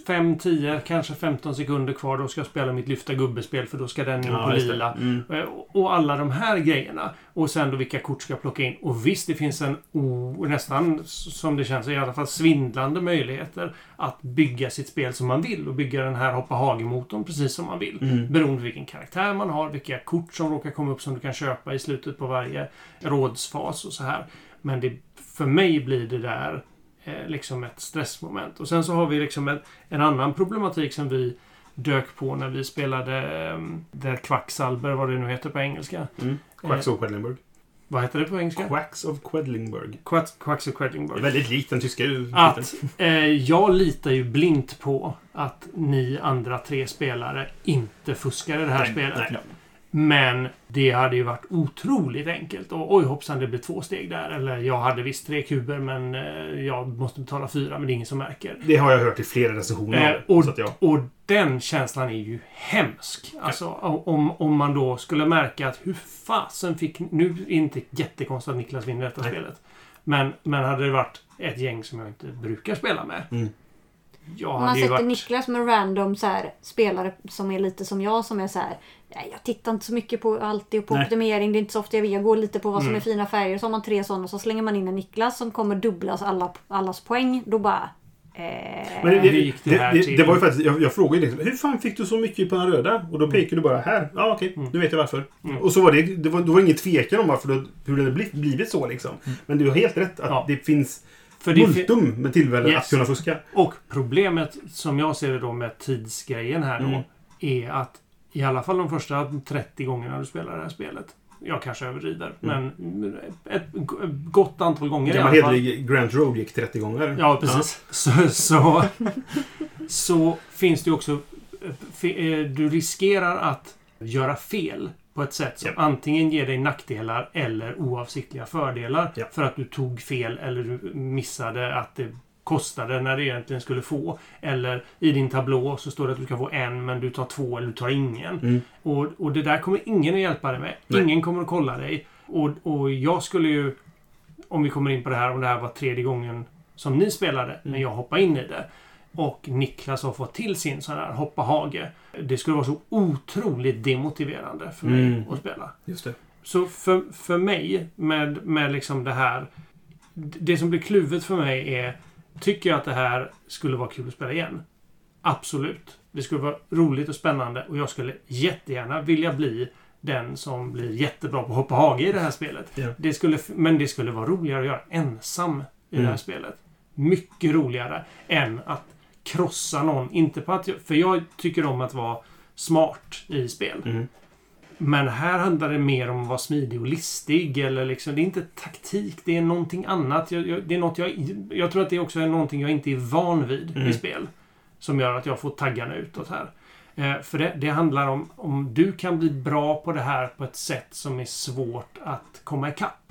5, 10, kanske 15 sekunder kvar då ska jag spela mitt lyfta gubbespel för då ska den in
Ja,
på lila.
Mm.
Eh, Och alla de här grejerna. Och sen då vilka kort ska jag plocka in. Och visst, det finns en o, nästan som det känns i alla fall svindlande möjligheter att bygga sitt spel som man vill och bygga den här hoppa hage-motorn precis som man vill.
Mm.
Beroende på vilken karaktär man har, vilka kort som råkar komma upp som du kan köpa i slutet på varje rådsfas och så här. Men det, för mig blir det där eh, liksom ett stressmoment. Och sen så har vi liksom en, en annan problematik som vi dök på när vi spelade um, Der Quacksalber, vad det nu heter på engelska.
Mm. Quacks of Quedlinburg.
Vad heter det på engelska?
Quacks of Quedlinburg.
Quacks, Quacks of
Det är väldigt likt den tyska.
Att eh, jag litar ju blint på att ni andra tre spelare inte fuskar i det här
Nej,
spelet.
nej.
Men det hade ju varit otroligt enkelt. Och oj hoppsan, det blir två steg där. Eller jag hade visst tre kuber men eh, jag måste betala fyra men det är ingen som märker.
Det har jag hört i flera recensioner.
Eh, och,
så att jag,
och den känslan är ju hemsk. Alltså om, om man då skulle märka att hur fasen fick... Nu är det inte jättekonstigt att Niklas vinner detta
Nej.
spelet. Men, men hade det varit ett gäng som jag inte brukar spela med.
Mm.
Man sätter
varit...
Niklas en random så här, spelare som är lite som jag som är så här. Nej, jag tittar inte så mycket på alltid och på
Nej.
optimering. Det är inte så ofta jag vill. Jag går lite på vad som
Mm.
är fina färger. Så har man tre sådana så slänger man in en Niklas som kommer dubblas alla, allas poäng. Då bara... Eh,
Men det, det,
gick det
det,
här
det,
till?
det var ju faktiskt, jag, jag frågade ju liksom, hur fan fick du så mycket på den röda? Och då pekade du bara här. Ja, okej.
Mm.
Nu vet jag varför.
Mm.
Och så var det, det var, det var ingen tvekan om varför det, hur det hade blivit, blivit så liksom. Men du har helt rätt att
Ja.
det finns
För det,
multum med tillfällen
Yes.
att kunna fuska.
Och problemet som jag ser det då med tidsgrejen här då.
Mm.
Är att i alla fall de första 30 gångerna du spelar det här spelet. Jag kanske överdriver.
Mm.
Men ett gott antal gånger i
Gammal
alla fall.
hederlig Grant Road gick 30 gånger.
Ja, precis. Så, så, så finns det ju också... eh, Du riskerar att göra fel på ett sätt som
Ja.
antingen ger dig nackdelar eller oavsiktliga fördelar.
Ja.
För att du tog fel eller du missade att det kostade när det egentligen skulle få. Eller i din tablå så står det att du ska få en men du tar två eller du tar ingen.
Mm.
Och, och det där kommer ingen att hjälpa dig med.
Nej.
Ingen kommer att kolla dig. Och, och jag skulle ju... Om vi kommer in på det här, om det här var tredje gången som ni spelade, när jag hoppade in i det. Och Niklas har fått till sin sån här hoppa hage. Det skulle vara så otroligt demotiverande för mig
Mm.
att spela.
Just det.
Så för, för mig, med, med liksom det här... Det som blir kluvet för mig är... Tycker jag att det här skulle vara kul att spela igen? Absolut. Det skulle vara roligt och spännande och jag skulle jättegärna vilja bli den som blir jättebra på att hoppa hage i det här spelet.
Ja.
Det skulle, men det skulle vara roligare att göra ensam i det här
Mm.
spelet. Mycket roligare än att krossa någon. Inte på att jag, för jag tycker om att vara smart i spel.
Mm.
Men här handlar det mer om att vara smidig och listig. Eller liksom, det är inte taktik, det är någonting annat. Jag, jag, det är något jag, jag tror att det också är någonting jag inte är van vid
Mm.
i spel. Som gör att jag får taggarna utåt här. Eh, för det, det handlar om om du kan bli bra på det här på ett sätt som är svårt att komma ikapp.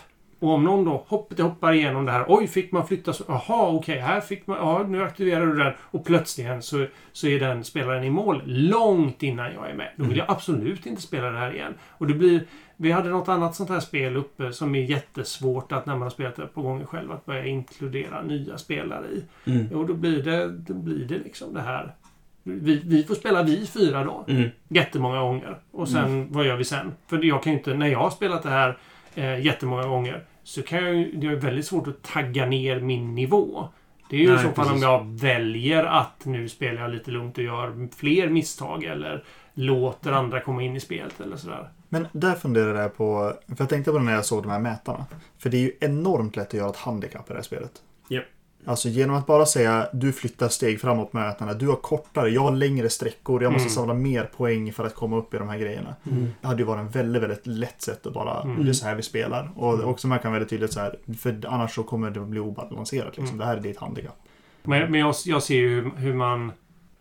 Och om någon då hopp, hoppar igenom det här. Oj, fick man flytta så? Jaha, okej, här fick man... Ja, nu aktiverar du den. Och plötsligt så, så är den spelaren i mål långt innan jag är med. Då vill jag absolut inte spela det här igen. Och det blir... Vi hade något annat sånt här spel uppe som är jättesvårt att när man har spelat det på gånger själv att börja inkludera nya spelare i.
Mm.
Och då blir det, då blir det liksom det här Vi, vi får spela vi fyra då.
Mm.
Jättemånga gånger. Och sen, vad gör vi sen? För jag kan ju inte, när jag har spelat det här eh, jättemånga gånger, så kan jag ju, det är väldigt svårt att tagga ner min nivå. Det är ju i
Nej,
så fall
precis.
om jag väljer att nu spelar jag lite lugnt och gör fler misstag eller låter andra komma in i spelet eller sådär.
Men där funderade jag på, för jag tänkte på det när jag såg de här mätarna. För det är ju enormt lätt att göra ett handikapp i det här spelet.
Japp.
Alltså genom att bara säga du flyttar steg framåt mätarna, du har kortare, jag har längre sträckor, jag måste
Mm.
samla mer poäng för att komma upp i de här grejerna. Det hade ju varit en väldigt, väldigt lätt sätt att bara,
Mm.
det är så här vi spelar. Och
Mm.
också man kan väldigt tydligt så här, för annars så kommer det bli obalanserat liksom.
Mm.
Det här är ditt handikapp.
Men, men jag, jag ser ju hur, hur man...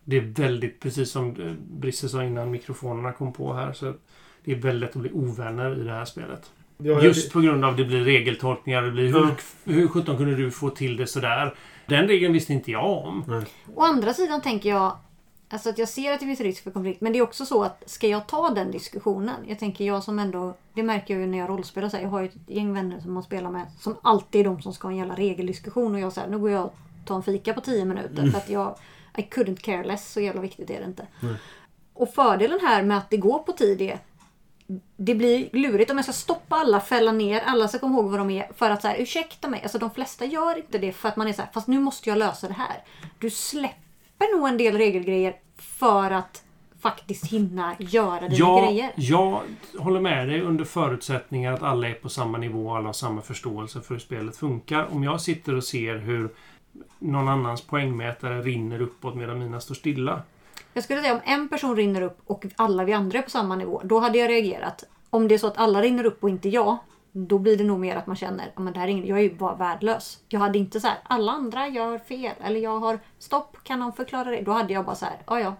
Det är väldigt, precis som eh, Brisse sa innan mikrofonerna kom på här, så det är väldigt att bli ovänner i det här spelet.
Ja,
Just på grund av det blir regeltolkningar. Det blir hur, hur sjutton kunde du få till det sådär? Den regeln visste inte jag om.
Å andra sidan tänker jag Alltså att jag ser att det finns risk för konflikt. Men det är också så att ska jag ta den diskussionen? Jag tänker jag som ändå Det märker jag ju när jag rollspelar. Så här, jag har ju ett gäng vänner som man spelar med. Som alltid är de som ska ha en jävla regeldiskussion. Och jag säger nu går jag och tar en fika på 10 minuter. För att jag I couldn't care less. Så jävla viktigt är det inte. Och fördelen här med att det går på tid är det blir lurigt om jag ska stoppa alla, fälla ner, alla ska komma ihåg vad de är. För att så här, ursäkta mig, alltså de flesta gör inte det för att man är så här, fast nu måste jag lösa det här. Du släpper nog en del regelgrejer för att faktiskt hinna göra dina
Ja,
grejer.
jag håller med dig under förutsättningar att alla är på samma nivå och alla har samma förståelse för hur spelet funkar. Om jag sitter och ser hur någon annans poängmätare rinner uppåt medan mina står stilla.
Jag skulle säga om en person rinner upp och alla vi andra är på samma nivå, då hade jag reagerat. Om det är så att alla rinner upp och inte jag, då blir det nog mer att man känner att det här är ingen, jag är ju bara värdelös. Jag hade inte så här, alla andra gör fel, eller jag har stopp, kan någon förklara det? Då hade jag bara så här, ja ja.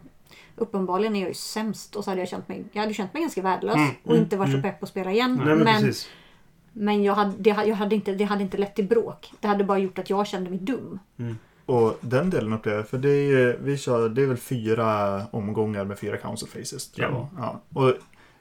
Uppenbarligen är jag ju sämst och så hade jag känt mig, jag hade känt mig ganska värdelös
Mm,
och inte varit så pepp på att spela igen.
Nej, men,
men men jag hade, det, jag hade inte, det hade inte lett till bråk. Det hade bara gjort att jag kände mig dum.
Och den delen upplever jag, för det är, ju- vi kör, det är väl fyra omgångar med fyra council faces. Tror jag. Ja. Och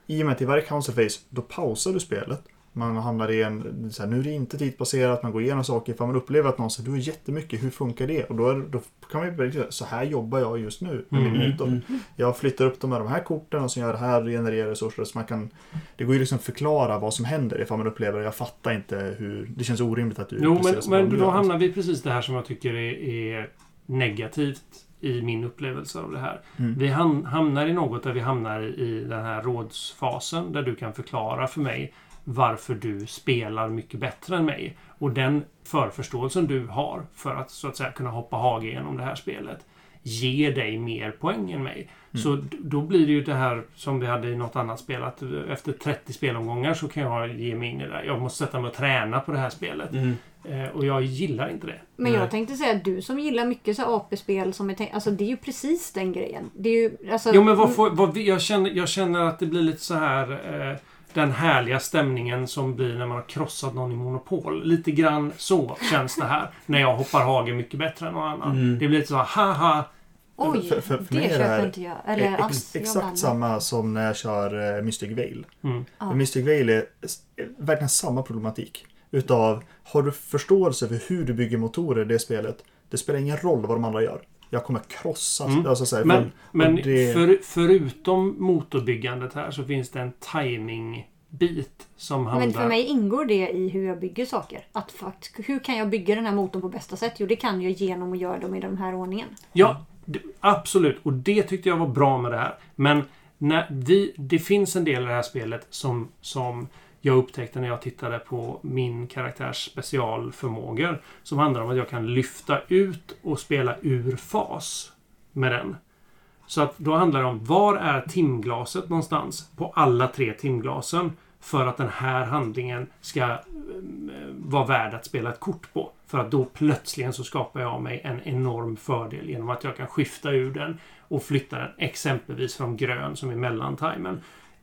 i och med att i varje council face, då pausar du spelet. Man hamnar i en, så här, nu är det inte tidsbaserat, man går igenom saker. För man upplever att någon säger, du har jättemycket, hur funkar det? Och då, är, då kan man ju säga, så här jobbar jag just nu min
Mm,
motor. Jag flyttar upp de här, de här korten och så gör jag det här genererar resurser. Så man kan, det går ju liksom förklara vad som händer ifall man upplever, jag fattar inte hur, det känns orimligt att du
Jo, men, men då hamnar vi precis det här som jag tycker är, är negativt i min upplevelse av det här.
Mm.
Vi ham- hamnar i något där vi hamnar i den här rådsfasen där du kan förklara för mig varför du spelar mycket bättre än mig. Och den förförståelsen du har för att så att säga kunna hoppa hage genom det här spelet ger dig mer poäng än mig. Så d- då blir det ju det här som vi hade i något annat spel att efter 30 spelomgångar så kan jag ge mig in i det där. Jag måste sätta mig och träna på det här spelet.
Mm.
Eh, och jag gillar inte det.
Men jag tänkte säga att du som gillar mycket så AP-spel som är tänkt, alltså det är ju precis den grejen. Det är ju, alltså,
Jo men vad får, vad, jag, känner, jag känner att det blir lite så här eh, den härliga stämningen som blir när man har krossat någon i Monopol. Lite grann så känns det här. när jag hoppar hage mycket bättre än någon annan.
Mm.
Det blir lite så här, haha.
Oj,
För- för- för mig
det
är det här
köper inte jag. Eller
Ex-
jag blandar.
exakt samma som när jag kör eh, Mystic Veil.
Mm.
Ja.
För Mystic Veil är verkligen samma problematik. Utav, har du förståelse för hur du bygger motorer i det spelet? Det spelar ingen roll vad de andra gör. Jag kommer krossa.
Mm.
Alltså, så här,
Men,
för-
men
det-
för, förutom motorbyggandet här så finns det en timing-bit som handlar...
Men för mig ingår det i hur jag bygger saker. Att fakt, hur kan jag bygga den här motorn på bästa sätt? Jo, det kan jag genom att göra dem i den här ordningen.
Ja, det, absolut. Och det tyckte jag var bra med det här. Men när vi, det finns en del i det här spelet som, som jag upptäckte när jag tittade på min karaktärs specialförmågor. Som handlar om att jag kan lyfta ut och spela ur fas med den. Så att då handlar det om var är timglaset någonstans på alla tre timglasen för att den här handlingen ska eh, vara värd att spela ett kort på. För att då plötsligen så skapar jag mig en enorm fördel genom att jag kan skifta ur den och flytta den exempelvis från grön som är mellantimern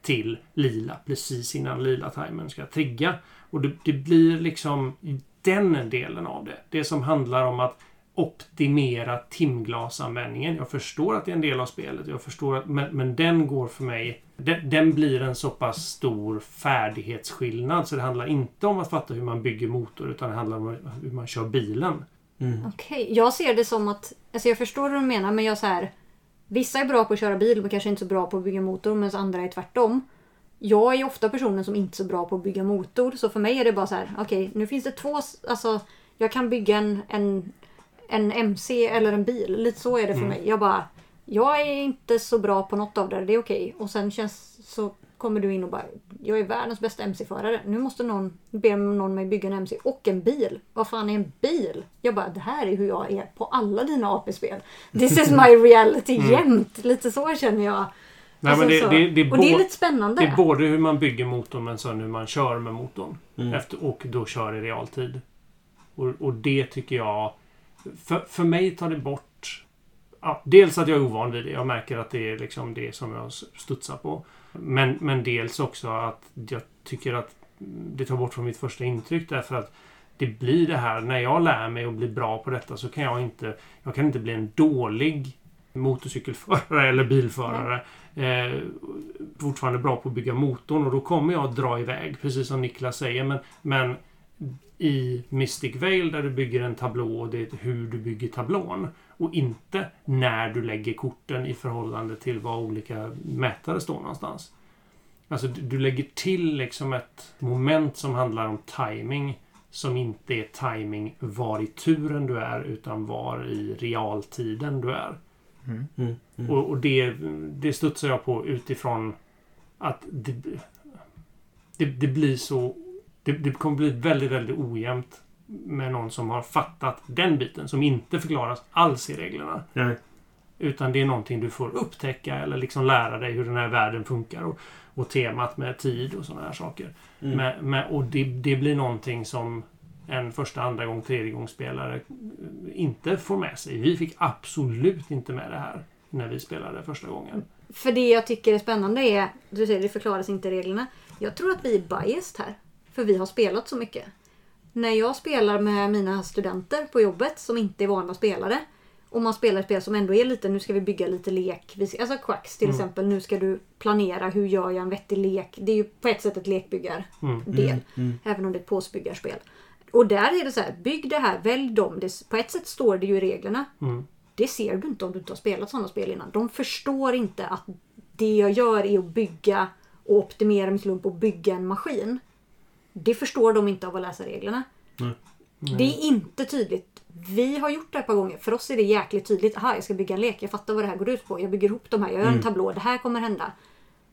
till lila precis innan lila timern ska trigga. Och det, det blir liksom den delen av det. Det som handlar om att optimera timglasanvändningen. Jag förstår att det är en del av spelet. Jag förstår att, men, men den går för mig... Den, den blir en så pass stor färdighetsskillnad så det handlar inte om att fatta hur man bygger motor utan det handlar om hur man kör bilen.
Mm.
Okej, jag ser det som att... Alltså jag förstår vad du menar men jag så här... Vissa är bra på att köra bil men kanske inte så bra på att bygga motor medan andra är tvärtom. Jag är ofta personen som inte är så bra på att bygga motor så för mig är det bara så här, okej nu finns det två, alltså jag kan bygga en, en, en MC eller en bil. Lite så är det för mig. Jag bara, jag är inte så bra på något av det, det är okej. Och sen känns så kommer du in och bara, jag är världens bästa MC-förare. Nu måste någon be någon mig bygga en MC och en bil. Vad fan är en bil? Jag bara, det här är hur jag är på alla dina AP-spel. This is my reality jämt. Lite så känner jag.
Nej,
Alltså
men det,
så.
det, det, är
och det är lite spännande.
det är både hur man bygger motorn men sen hur man kör med motorn.
Mm.
Efter, och då kör i realtid. Och, och det tycker jag... För, för mig tar det bort... Ja, dels att jag är ovan vid det. Jag märker att det är liksom det som jag studsar på. Men, men dels också att jag tycker att det tar bort från mitt första intryck därför att det blir det här, när jag lär mig att bli bra på detta så kan jag inte, jag kan inte bli en dålig motorcykelförare eller bilförare. Eh, fortfarande bra på att bygga motorn och då kommer jag att dra iväg, precis som Niklas säger. Men, men i Mystic Vale där du bygger en tablå och det är hur du bygger tablån. Och inte när du lägger korten i förhållande till var olika mätare står någonstans. Alltså du, du lägger till liksom ett moment som handlar om timing som inte är timing var i turen du är utan var i realtiden du är.
Mm.
Mm. Mm.
Och, och det, det studsar jag på utifrån att det, det, det blir så... Det, det kommer bli väldigt, väldigt ojämnt med någon som har fattat den biten som inte förklaras alls i reglerna.
Nej.
Utan det är någonting du får upptäcka eller liksom lära dig hur den här världen funkar. Och, och temat med tid och sådana här saker.
Mm.
Med, med, och det, det blir någonting som en första, andra gång, tredje gång spelare inte får med sig. Vi fick absolut inte med det här när vi spelade första gången.
För det jag tycker är spännande är, du säger det förklaras inte reglerna. Jag tror att vi är biased här. För vi har spelat så mycket. När jag spelar med mina studenter på jobbet som inte är vana spelare. Och man spelar ett spel som ändå är lite, nu ska vi bygga lite lek. Alltså Quacks till
Mm.
exempel. Nu ska du planera, hur gör jag en vettig lek? Det är ju på ett sätt ett lekbyggardel.
Mm.
Mm.
Även om det är ett påsbyggarspel. Och där är det så här, bygg det här, välj dem. Det, på ett sätt står det ju i reglerna.
Mm.
Det ser du inte om du inte har spelat sådana spel innan. De förstår inte att det jag gör är att bygga och optimera min slump och bygga en maskin. Det förstår de inte av att läsa reglerna. Det är inte tydligt. Vi har gjort det ett par gånger. För oss är det jäkligt tydligt. Aha, jag ska bygga en lek. Jag fattar vad det här går ut på. Jag bygger ihop de här. Jag gör en tablå. Det här kommer hända.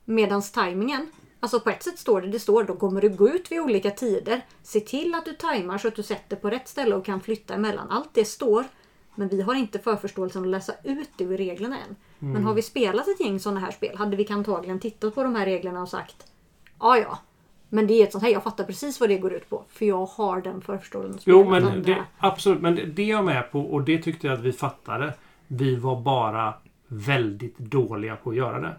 Medans tajmingen. Alltså på ett sätt står det, det står då kommer du gå ut vid olika tider. Se till att du tajmar så att du sätter på rätt ställe och kan flytta emellan. Allt det står. Men vi har inte förförståelsen att läsa ut det ur reglerna än. Men har vi spelat ett gäng sådana här spel hade vi antagligen tittat på de här reglerna och sagt Ja, ja. Men det är ett sånt här, jag fattar precis vad det går ut på. För jag har den förförståelsen.
Jo, men det, absolut. Men det, det är jag med på och det tyckte jag att vi fattade. Vi var bara väldigt dåliga på att göra det.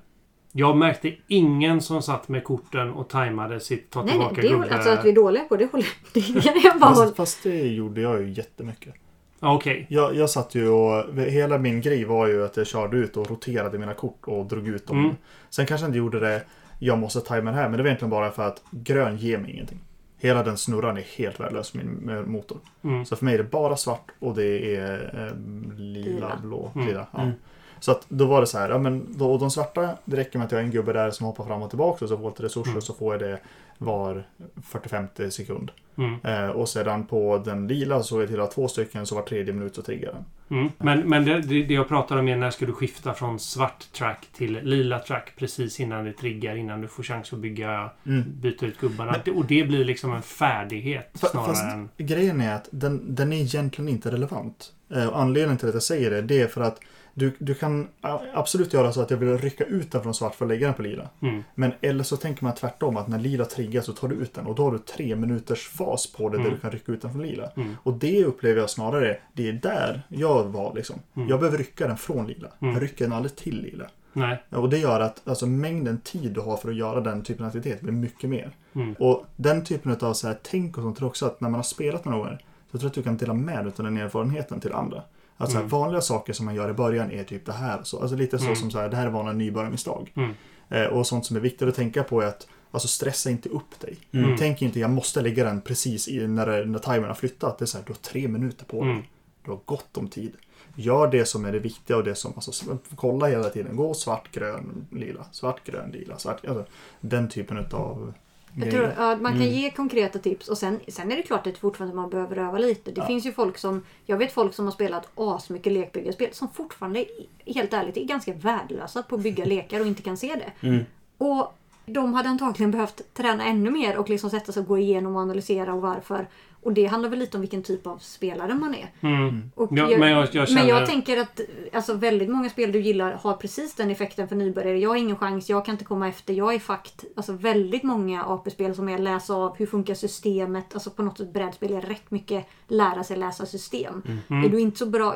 Jag märkte ingen som satt med korten och tajmade sitt ta
Nej,
tillbaka
nej, det
gubbe.
är, alltså att vi är dåliga på det håller jag bara
Fast, fast det gjorde jag ju jättemycket.
Ja, Okej.
Jag, jag satt ju och hela min grej var ju att jag körde ut och roterade mina kort och drog ut dem.
Mm.
Sen kanske jag inte gjorde det, jag måste tajma det här, men det var egentligen bara för att grön ger mig ingenting. Hela den snurran är helt värdelös min med motor.
Mm.
Så för mig är det bara svart och det är eh, lila,
Lila.
blå,
Mm.
lila. Ja. Så att då var det så här, ja men då, de svarta, det räcker med att jag har en gubbe där som hoppar fram och tillbaka och så får jag lite resurser
Mm.
så får jag det var 40-50 sekund.
Mm.
Eh, och sedan på den lila så såg jag till att ha två stycken så var tredje minut så triggar den.
Mm. Men, men det, det jag pratar om är när ska du skifta från svart track till lila track precis innan det triggar, innan du får chans att bygga,
Mm.
byta ut gubbarna. och det blir liksom en färdighet snarare
fast
än...
grejen är att den, den är egentligen inte relevant. Eh, och anledningen till att jag säger det, det är för att du, du kan absolut göra så att jag vill rycka ut den från svart för att lägga den på lila.
Mm.
Men eller så tänker man tvärtom att när lila triggar så tar du ut den och då har du tre minuters fas på det
Mm.
där du kan rycka ut den från lila.
Mm.
Och det upplever jag snarare, det är där jag var liksom.
Mm.
Jag behöver rycka den från lila.
Mm.
Jag rycker den aldrig till lila.
Nej.
Och det gör att alltså, mängden tid du har för att göra den typen av aktivitet blir mycket mer.
Mm.
Och den typen av så här, tänk och sånt tror jag också att när man har spelat några gånger så tror jag att du kan dela med dig av den erfarenheten till andra. Att så här,
Mm.
vanliga saker som man gör i början är typ det här. Så, alltså lite så
Mm.
som så här, det här är vanliga nybörjarmisstag.
Mm.
Eh, och sånt som är viktigt att tänka på är att alltså stressa inte upp dig.
Mm.
Tänk inte jag måste lägga den precis i, när, när timern har flyttat. Det är så här, du har tre minuter på dig.
Mm.
Du har gott om tid. Gör det som är det viktiga och det som, alltså kolla hela tiden. Gå svart, grön, lila, svart, grön, lila, svart. Alltså, den typen av
Jag tror, ja, man kan
Mm.
ge konkreta tips och sen, sen är det klart att fortfarande man behöver öva lite. Det
Ja.
finns ju folk som, jag vet folk som har spelat asmycket lekbyggarspel som fortfarande, helt ärligt, är ganska värdelösa på att bygga lekar och inte kan se det.
Mm.
Och de hade antagligen behövt träna ännu mer och liksom sätta sig och gå igenom och analysera och varför. Och det handlar väl lite om vilken typ av spelare man är.
Mm. Ja, men jag- jag
men jag
känner-
tänker att alltså, väldigt många spel du gillar har precis den effekten för nybörjare. Jag har ingen chans, jag kan inte komma efter, jag är fakt. Alltså väldigt många AP-spel som är läsa av, hur funkar systemet? Alltså på något sätt brädspel är rätt mycket lära sig läsa system.
Mm.
Är du inte så bra,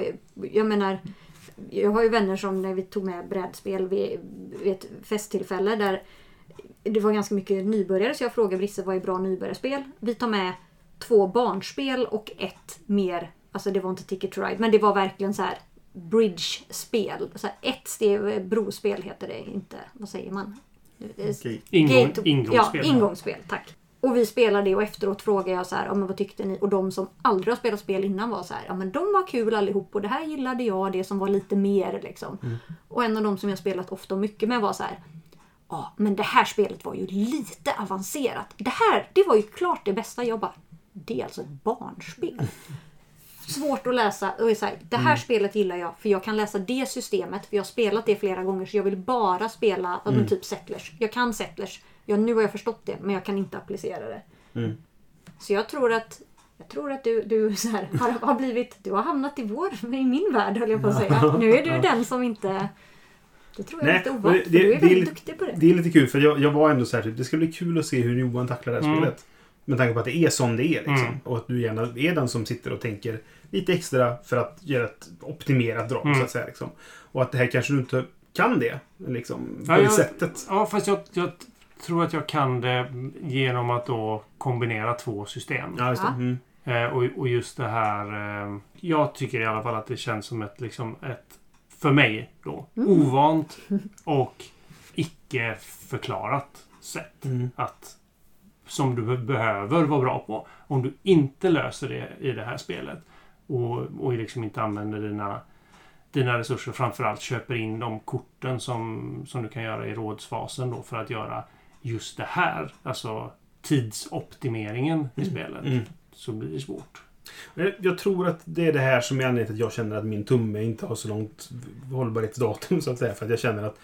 jag menar jag har ju vänner som när vi tog med brädspel vid, vid ett festtillfälle där det var ganska mycket nybörjare så jag frågade Brisse vad är bra nybörjarspel? Vi tar med två barnspel och ett mer, alltså det var inte Ticket to Ride, men det var verkligen så här bridge-spel. Så här ett steg, brospel heter det inte, vad säger man?
Okej.
Ingång,
Gate-
ingångsspel.
Ja, ingångsspel, tack. Och vi spelade det och efteråt frågade jag så här, ja, men vad tyckte ni? Och de som aldrig har spelat spel innan var så här, ja men de var kul allihop och det här gillade jag, det som var lite mer liksom. Och en av de som jag spelat ofta och mycket med var så här, ja men det här spelet var ju lite avancerat. Det här, det var ju klart det bästa. Jag bara, det är alltså ett barnspel. Svårt att läsa. Och är så här, det här spelet gillar jag för jag kan läsa det systemet. För jag har spelat det flera gånger så jag vill bara spela men typ Settlers. Jag kan Settlers. Ja, nu har jag förstått det men jag kan inte applicera det.
Mm.
Så jag tror att jag tror att du, du så här, har, har blivit... Du har hamnat i vår, i min värld höll jag på att säga. Nu är du den som inte... Det tror jag är
Nej,
lite
men
ovant.
det-
för du är
är
väldigt
lite-
duktig på det.
Det är lite kul för jag, jag var ändå så här, typ, det ska bli kul att se hur Johan tacklar det här
Mm.
spelet. Med tanke på att det är som det är liksom.
Mm.
Och att du gärna är den som sitter och tänker lite extra för att göra ett optimerat drag
Mm.
så att säga. Liksom. Och att det här kanske du inte kan det. Liksom, på
Ja,
det
jag-
sättet.
Ja, fast jag, jag tror att jag kan det genom att då kombinera två system.
Ja, just det.
Ja.
Mm.
Eh, och, och just det här... Eh, jag tycker i alla fall att det känns som ett, liksom ett för mig då,
Mm.
ovant och icke förklarat sätt
Mm.
att som du behöver vara bra på. Om du inte löser det i det här spelet och, och liksom inte använder dina, dina resurser, framförallt köper in de korten som, som du kan göra i rådsfasen då för att göra just det här. Alltså tidsoptimeringen i spelet.
Mm.
Så blir det svårt.
Jag- Jag tror att det är det här som är anledningen till att jag känner att min tumme inte har så långt hållbarhetsdatum så att säga. För att jag känner att eh,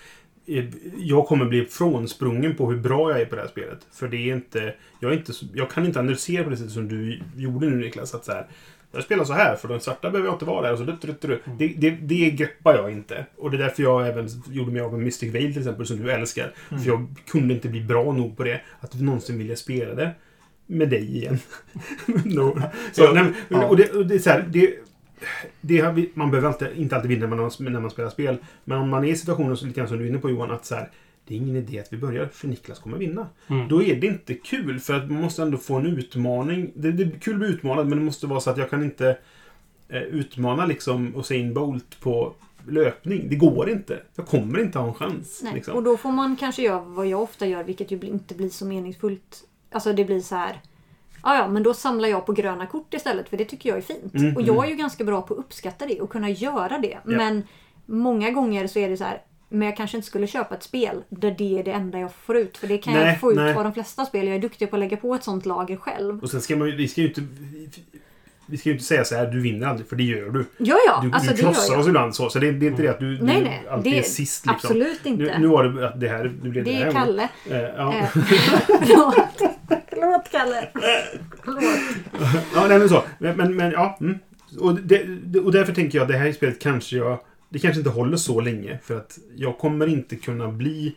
jag kommer bli frånsprungen på hur bra jag är på det här spelet. För det är inte... Jag, är inte, jag kan inte analysera på det sättet som du gjorde nu Niklas. Att så här, jag spelar så här, för den svarta behöver jag inte vara där. Och så, det, det, det, det, det, det greppar jag inte. Och det är därför jag även gjorde mig av med Mystic Veil till exempel, som du älskar. För jag kunde inte bli bra nog på det. Att någonsin vilja spela det med dig igen. no. så, nej,
Ja.
och det, och det är så här, det, det har vi, man behöver alltid, inte alltid vinna när man, när man spelar spel. Men om man är i situationen, så lite grann som du är inne på Johan, att så här, det är ingen idé att vi börjar, för Niklas kommer vinna.
Mm.
Då är det inte kul, för att man måste ändå få en utmaning. Det, det är kul att bli utmanad, men det måste vara så att jag kan inte eh, utmana liksom Usain Bolt på löpning. Det går inte. Jag kommer inte ha en chans.
Nej.
Liksom.
Och då får man kanske göra vad jag ofta gör, vilket ju inte blir så meningsfullt. Alltså det blir så här. Ja, ja, men då samlar jag på gröna kort istället för det tycker jag är fint.
Mm,
och jag är ju ganska bra på att uppskatta det och kunna göra det. Men många gånger så är det så här. Men jag kanske inte skulle köpa ett spel där det är det enda jag får ut. För det kan
Nej,
jag få ut
nej.
på de flesta spel. Jag är duktig på att lägga på ett sånt lager själv.
Och sen ska man ju, vi ska ju inte... Vi ska ju inte säga så här, du vinner aldrig, för det gör du.
Ja, ja.
Du,
alltså
du
det
krossar oss ibland så. Så det, det är inte det att du,
Nej,
du
nej.
alltid
Det-
är sist. Liksom.
Absolut inte.
Nu, nu var det att det här... Nu blev det,
det
här
är Kalle.
Eh, ja.
Eh, Förlåt. Förlåt Kalle. Förlåt.
ja, nej men så. Men, men, men ja. Mm. Och, det, det- och därför tänker jag att det här spelet kanske jag... Det kanske inte håller så länge. För att jag kommer inte kunna bli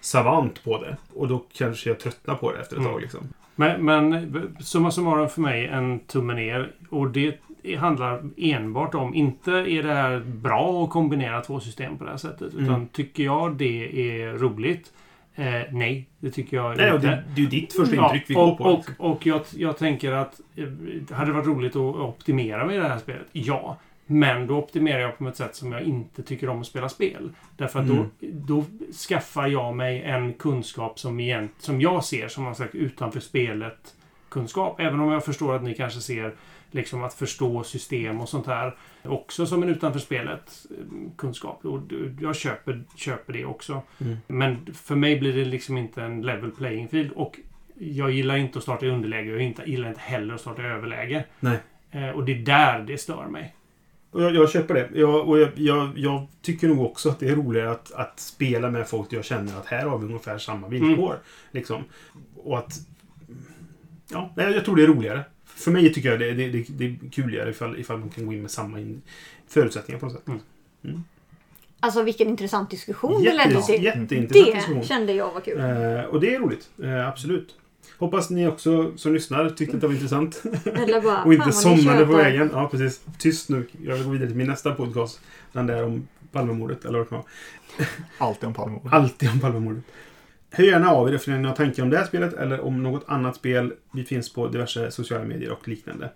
savant på det. Och då kanske jag tröttnar på det efter ett
Mm.
tag. Liksom.
Men, men summa summarum för mig en tumme ner. Och det handlar enbart om, inte är det här bra att kombinera två system på det här sättet. Utan
Mm.
tycker jag det är roligt? Eh, nej, det tycker jag
Nej,
inte.
det, det är ju ditt första
Ja,
intryck vi går
och,
på.
och,
liksom.
och jag, jag tänker att eh, hade det varit roligt att optimera med det här spelet? Ja. Men då optimerar jag på ett sätt som jag inte tycker om att spela spel. Därför att
Mm.
då, då skaffar jag mig en kunskap som, igen, som jag ser som någon slags utanför spelet kunskap. Även om jag förstår att ni kanske ser liksom att förstå system och sånt här också som en utanför spelet eh, kunskap. Och jag köper, köper det också.
Mm.
Men för mig blir det liksom inte en level playing field. Och jag gillar inte att starta i underläge och jag inte- gillar inte heller att starta i överläge.
Nej.
Eh, Och det är där det stör mig.
Jag, jag köper det. Jag, och jag, jag, jag tycker nog också att det är roligare att, att spela med folk där jag känner att här har vi ungefär samma villkor. Liksom. Och att... Ja, nej, jag tror det är roligare. För mig tycker jag det, det, det, det är kuligare ifall, ifall man kan gå in med samma in, förutsättningar på något sätt.
Mm.
Alltså vilken intressant diskussion det
Jätte,
ledde till.
jätteintressant diskussion.
Det kände jag var kul.
Eh, och det är roligt. Eh, absolut. Hoppas ni också som lyssnar tyckte att det var intressant.
Eller bara,
och inte somnade på vägen. Ja, precis. Tyst nu. Jag vill gå vidare till min nästa podcast. Den där om Palmemordet, eller vad det kan vara.
Alltid om Palmemordet.
Alltid om Palmemordet. Hör gärna av er för ni har tankar om det här spelet eller om något annat spel. Vi finns på diverse sociala medier och liknande.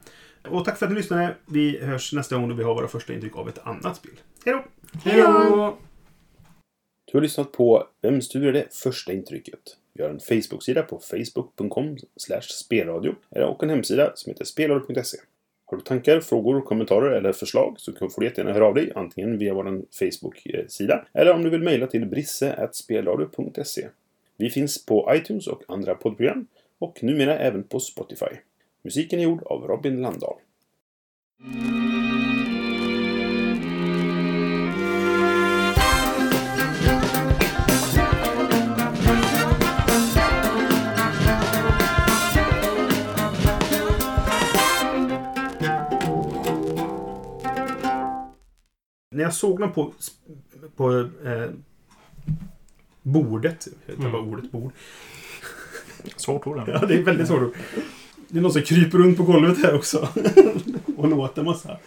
Och tack för att ni lyssnade. Vi hörs nästa gång då vi har våra första intryck av ett annat spel. Hej då!
Hej då!
Du har lyssnat på Vems tur är det första intrycket? Vi har en Facebook-sida på facebook.com spelradio och en hemsida som heter spelradio.se. Har du tankar, frågor, kommentarer eller förslag så får du jättegärna höra av dig antingen via vår Facebook-sida eller om du vill mejla till brisse.spelradio.se. Vi finns på iTunes och andra poddprogram och numera även på Spotify. Musiken är gjord av Robin Landahl.
när jag såg dem på, på eh, bordet. Det var
mm.
ordet bord.
Svårt ord.
Ja, det är väldigt svårt ord. Det är någon som kryper runt på golvet här också. Och låter massa.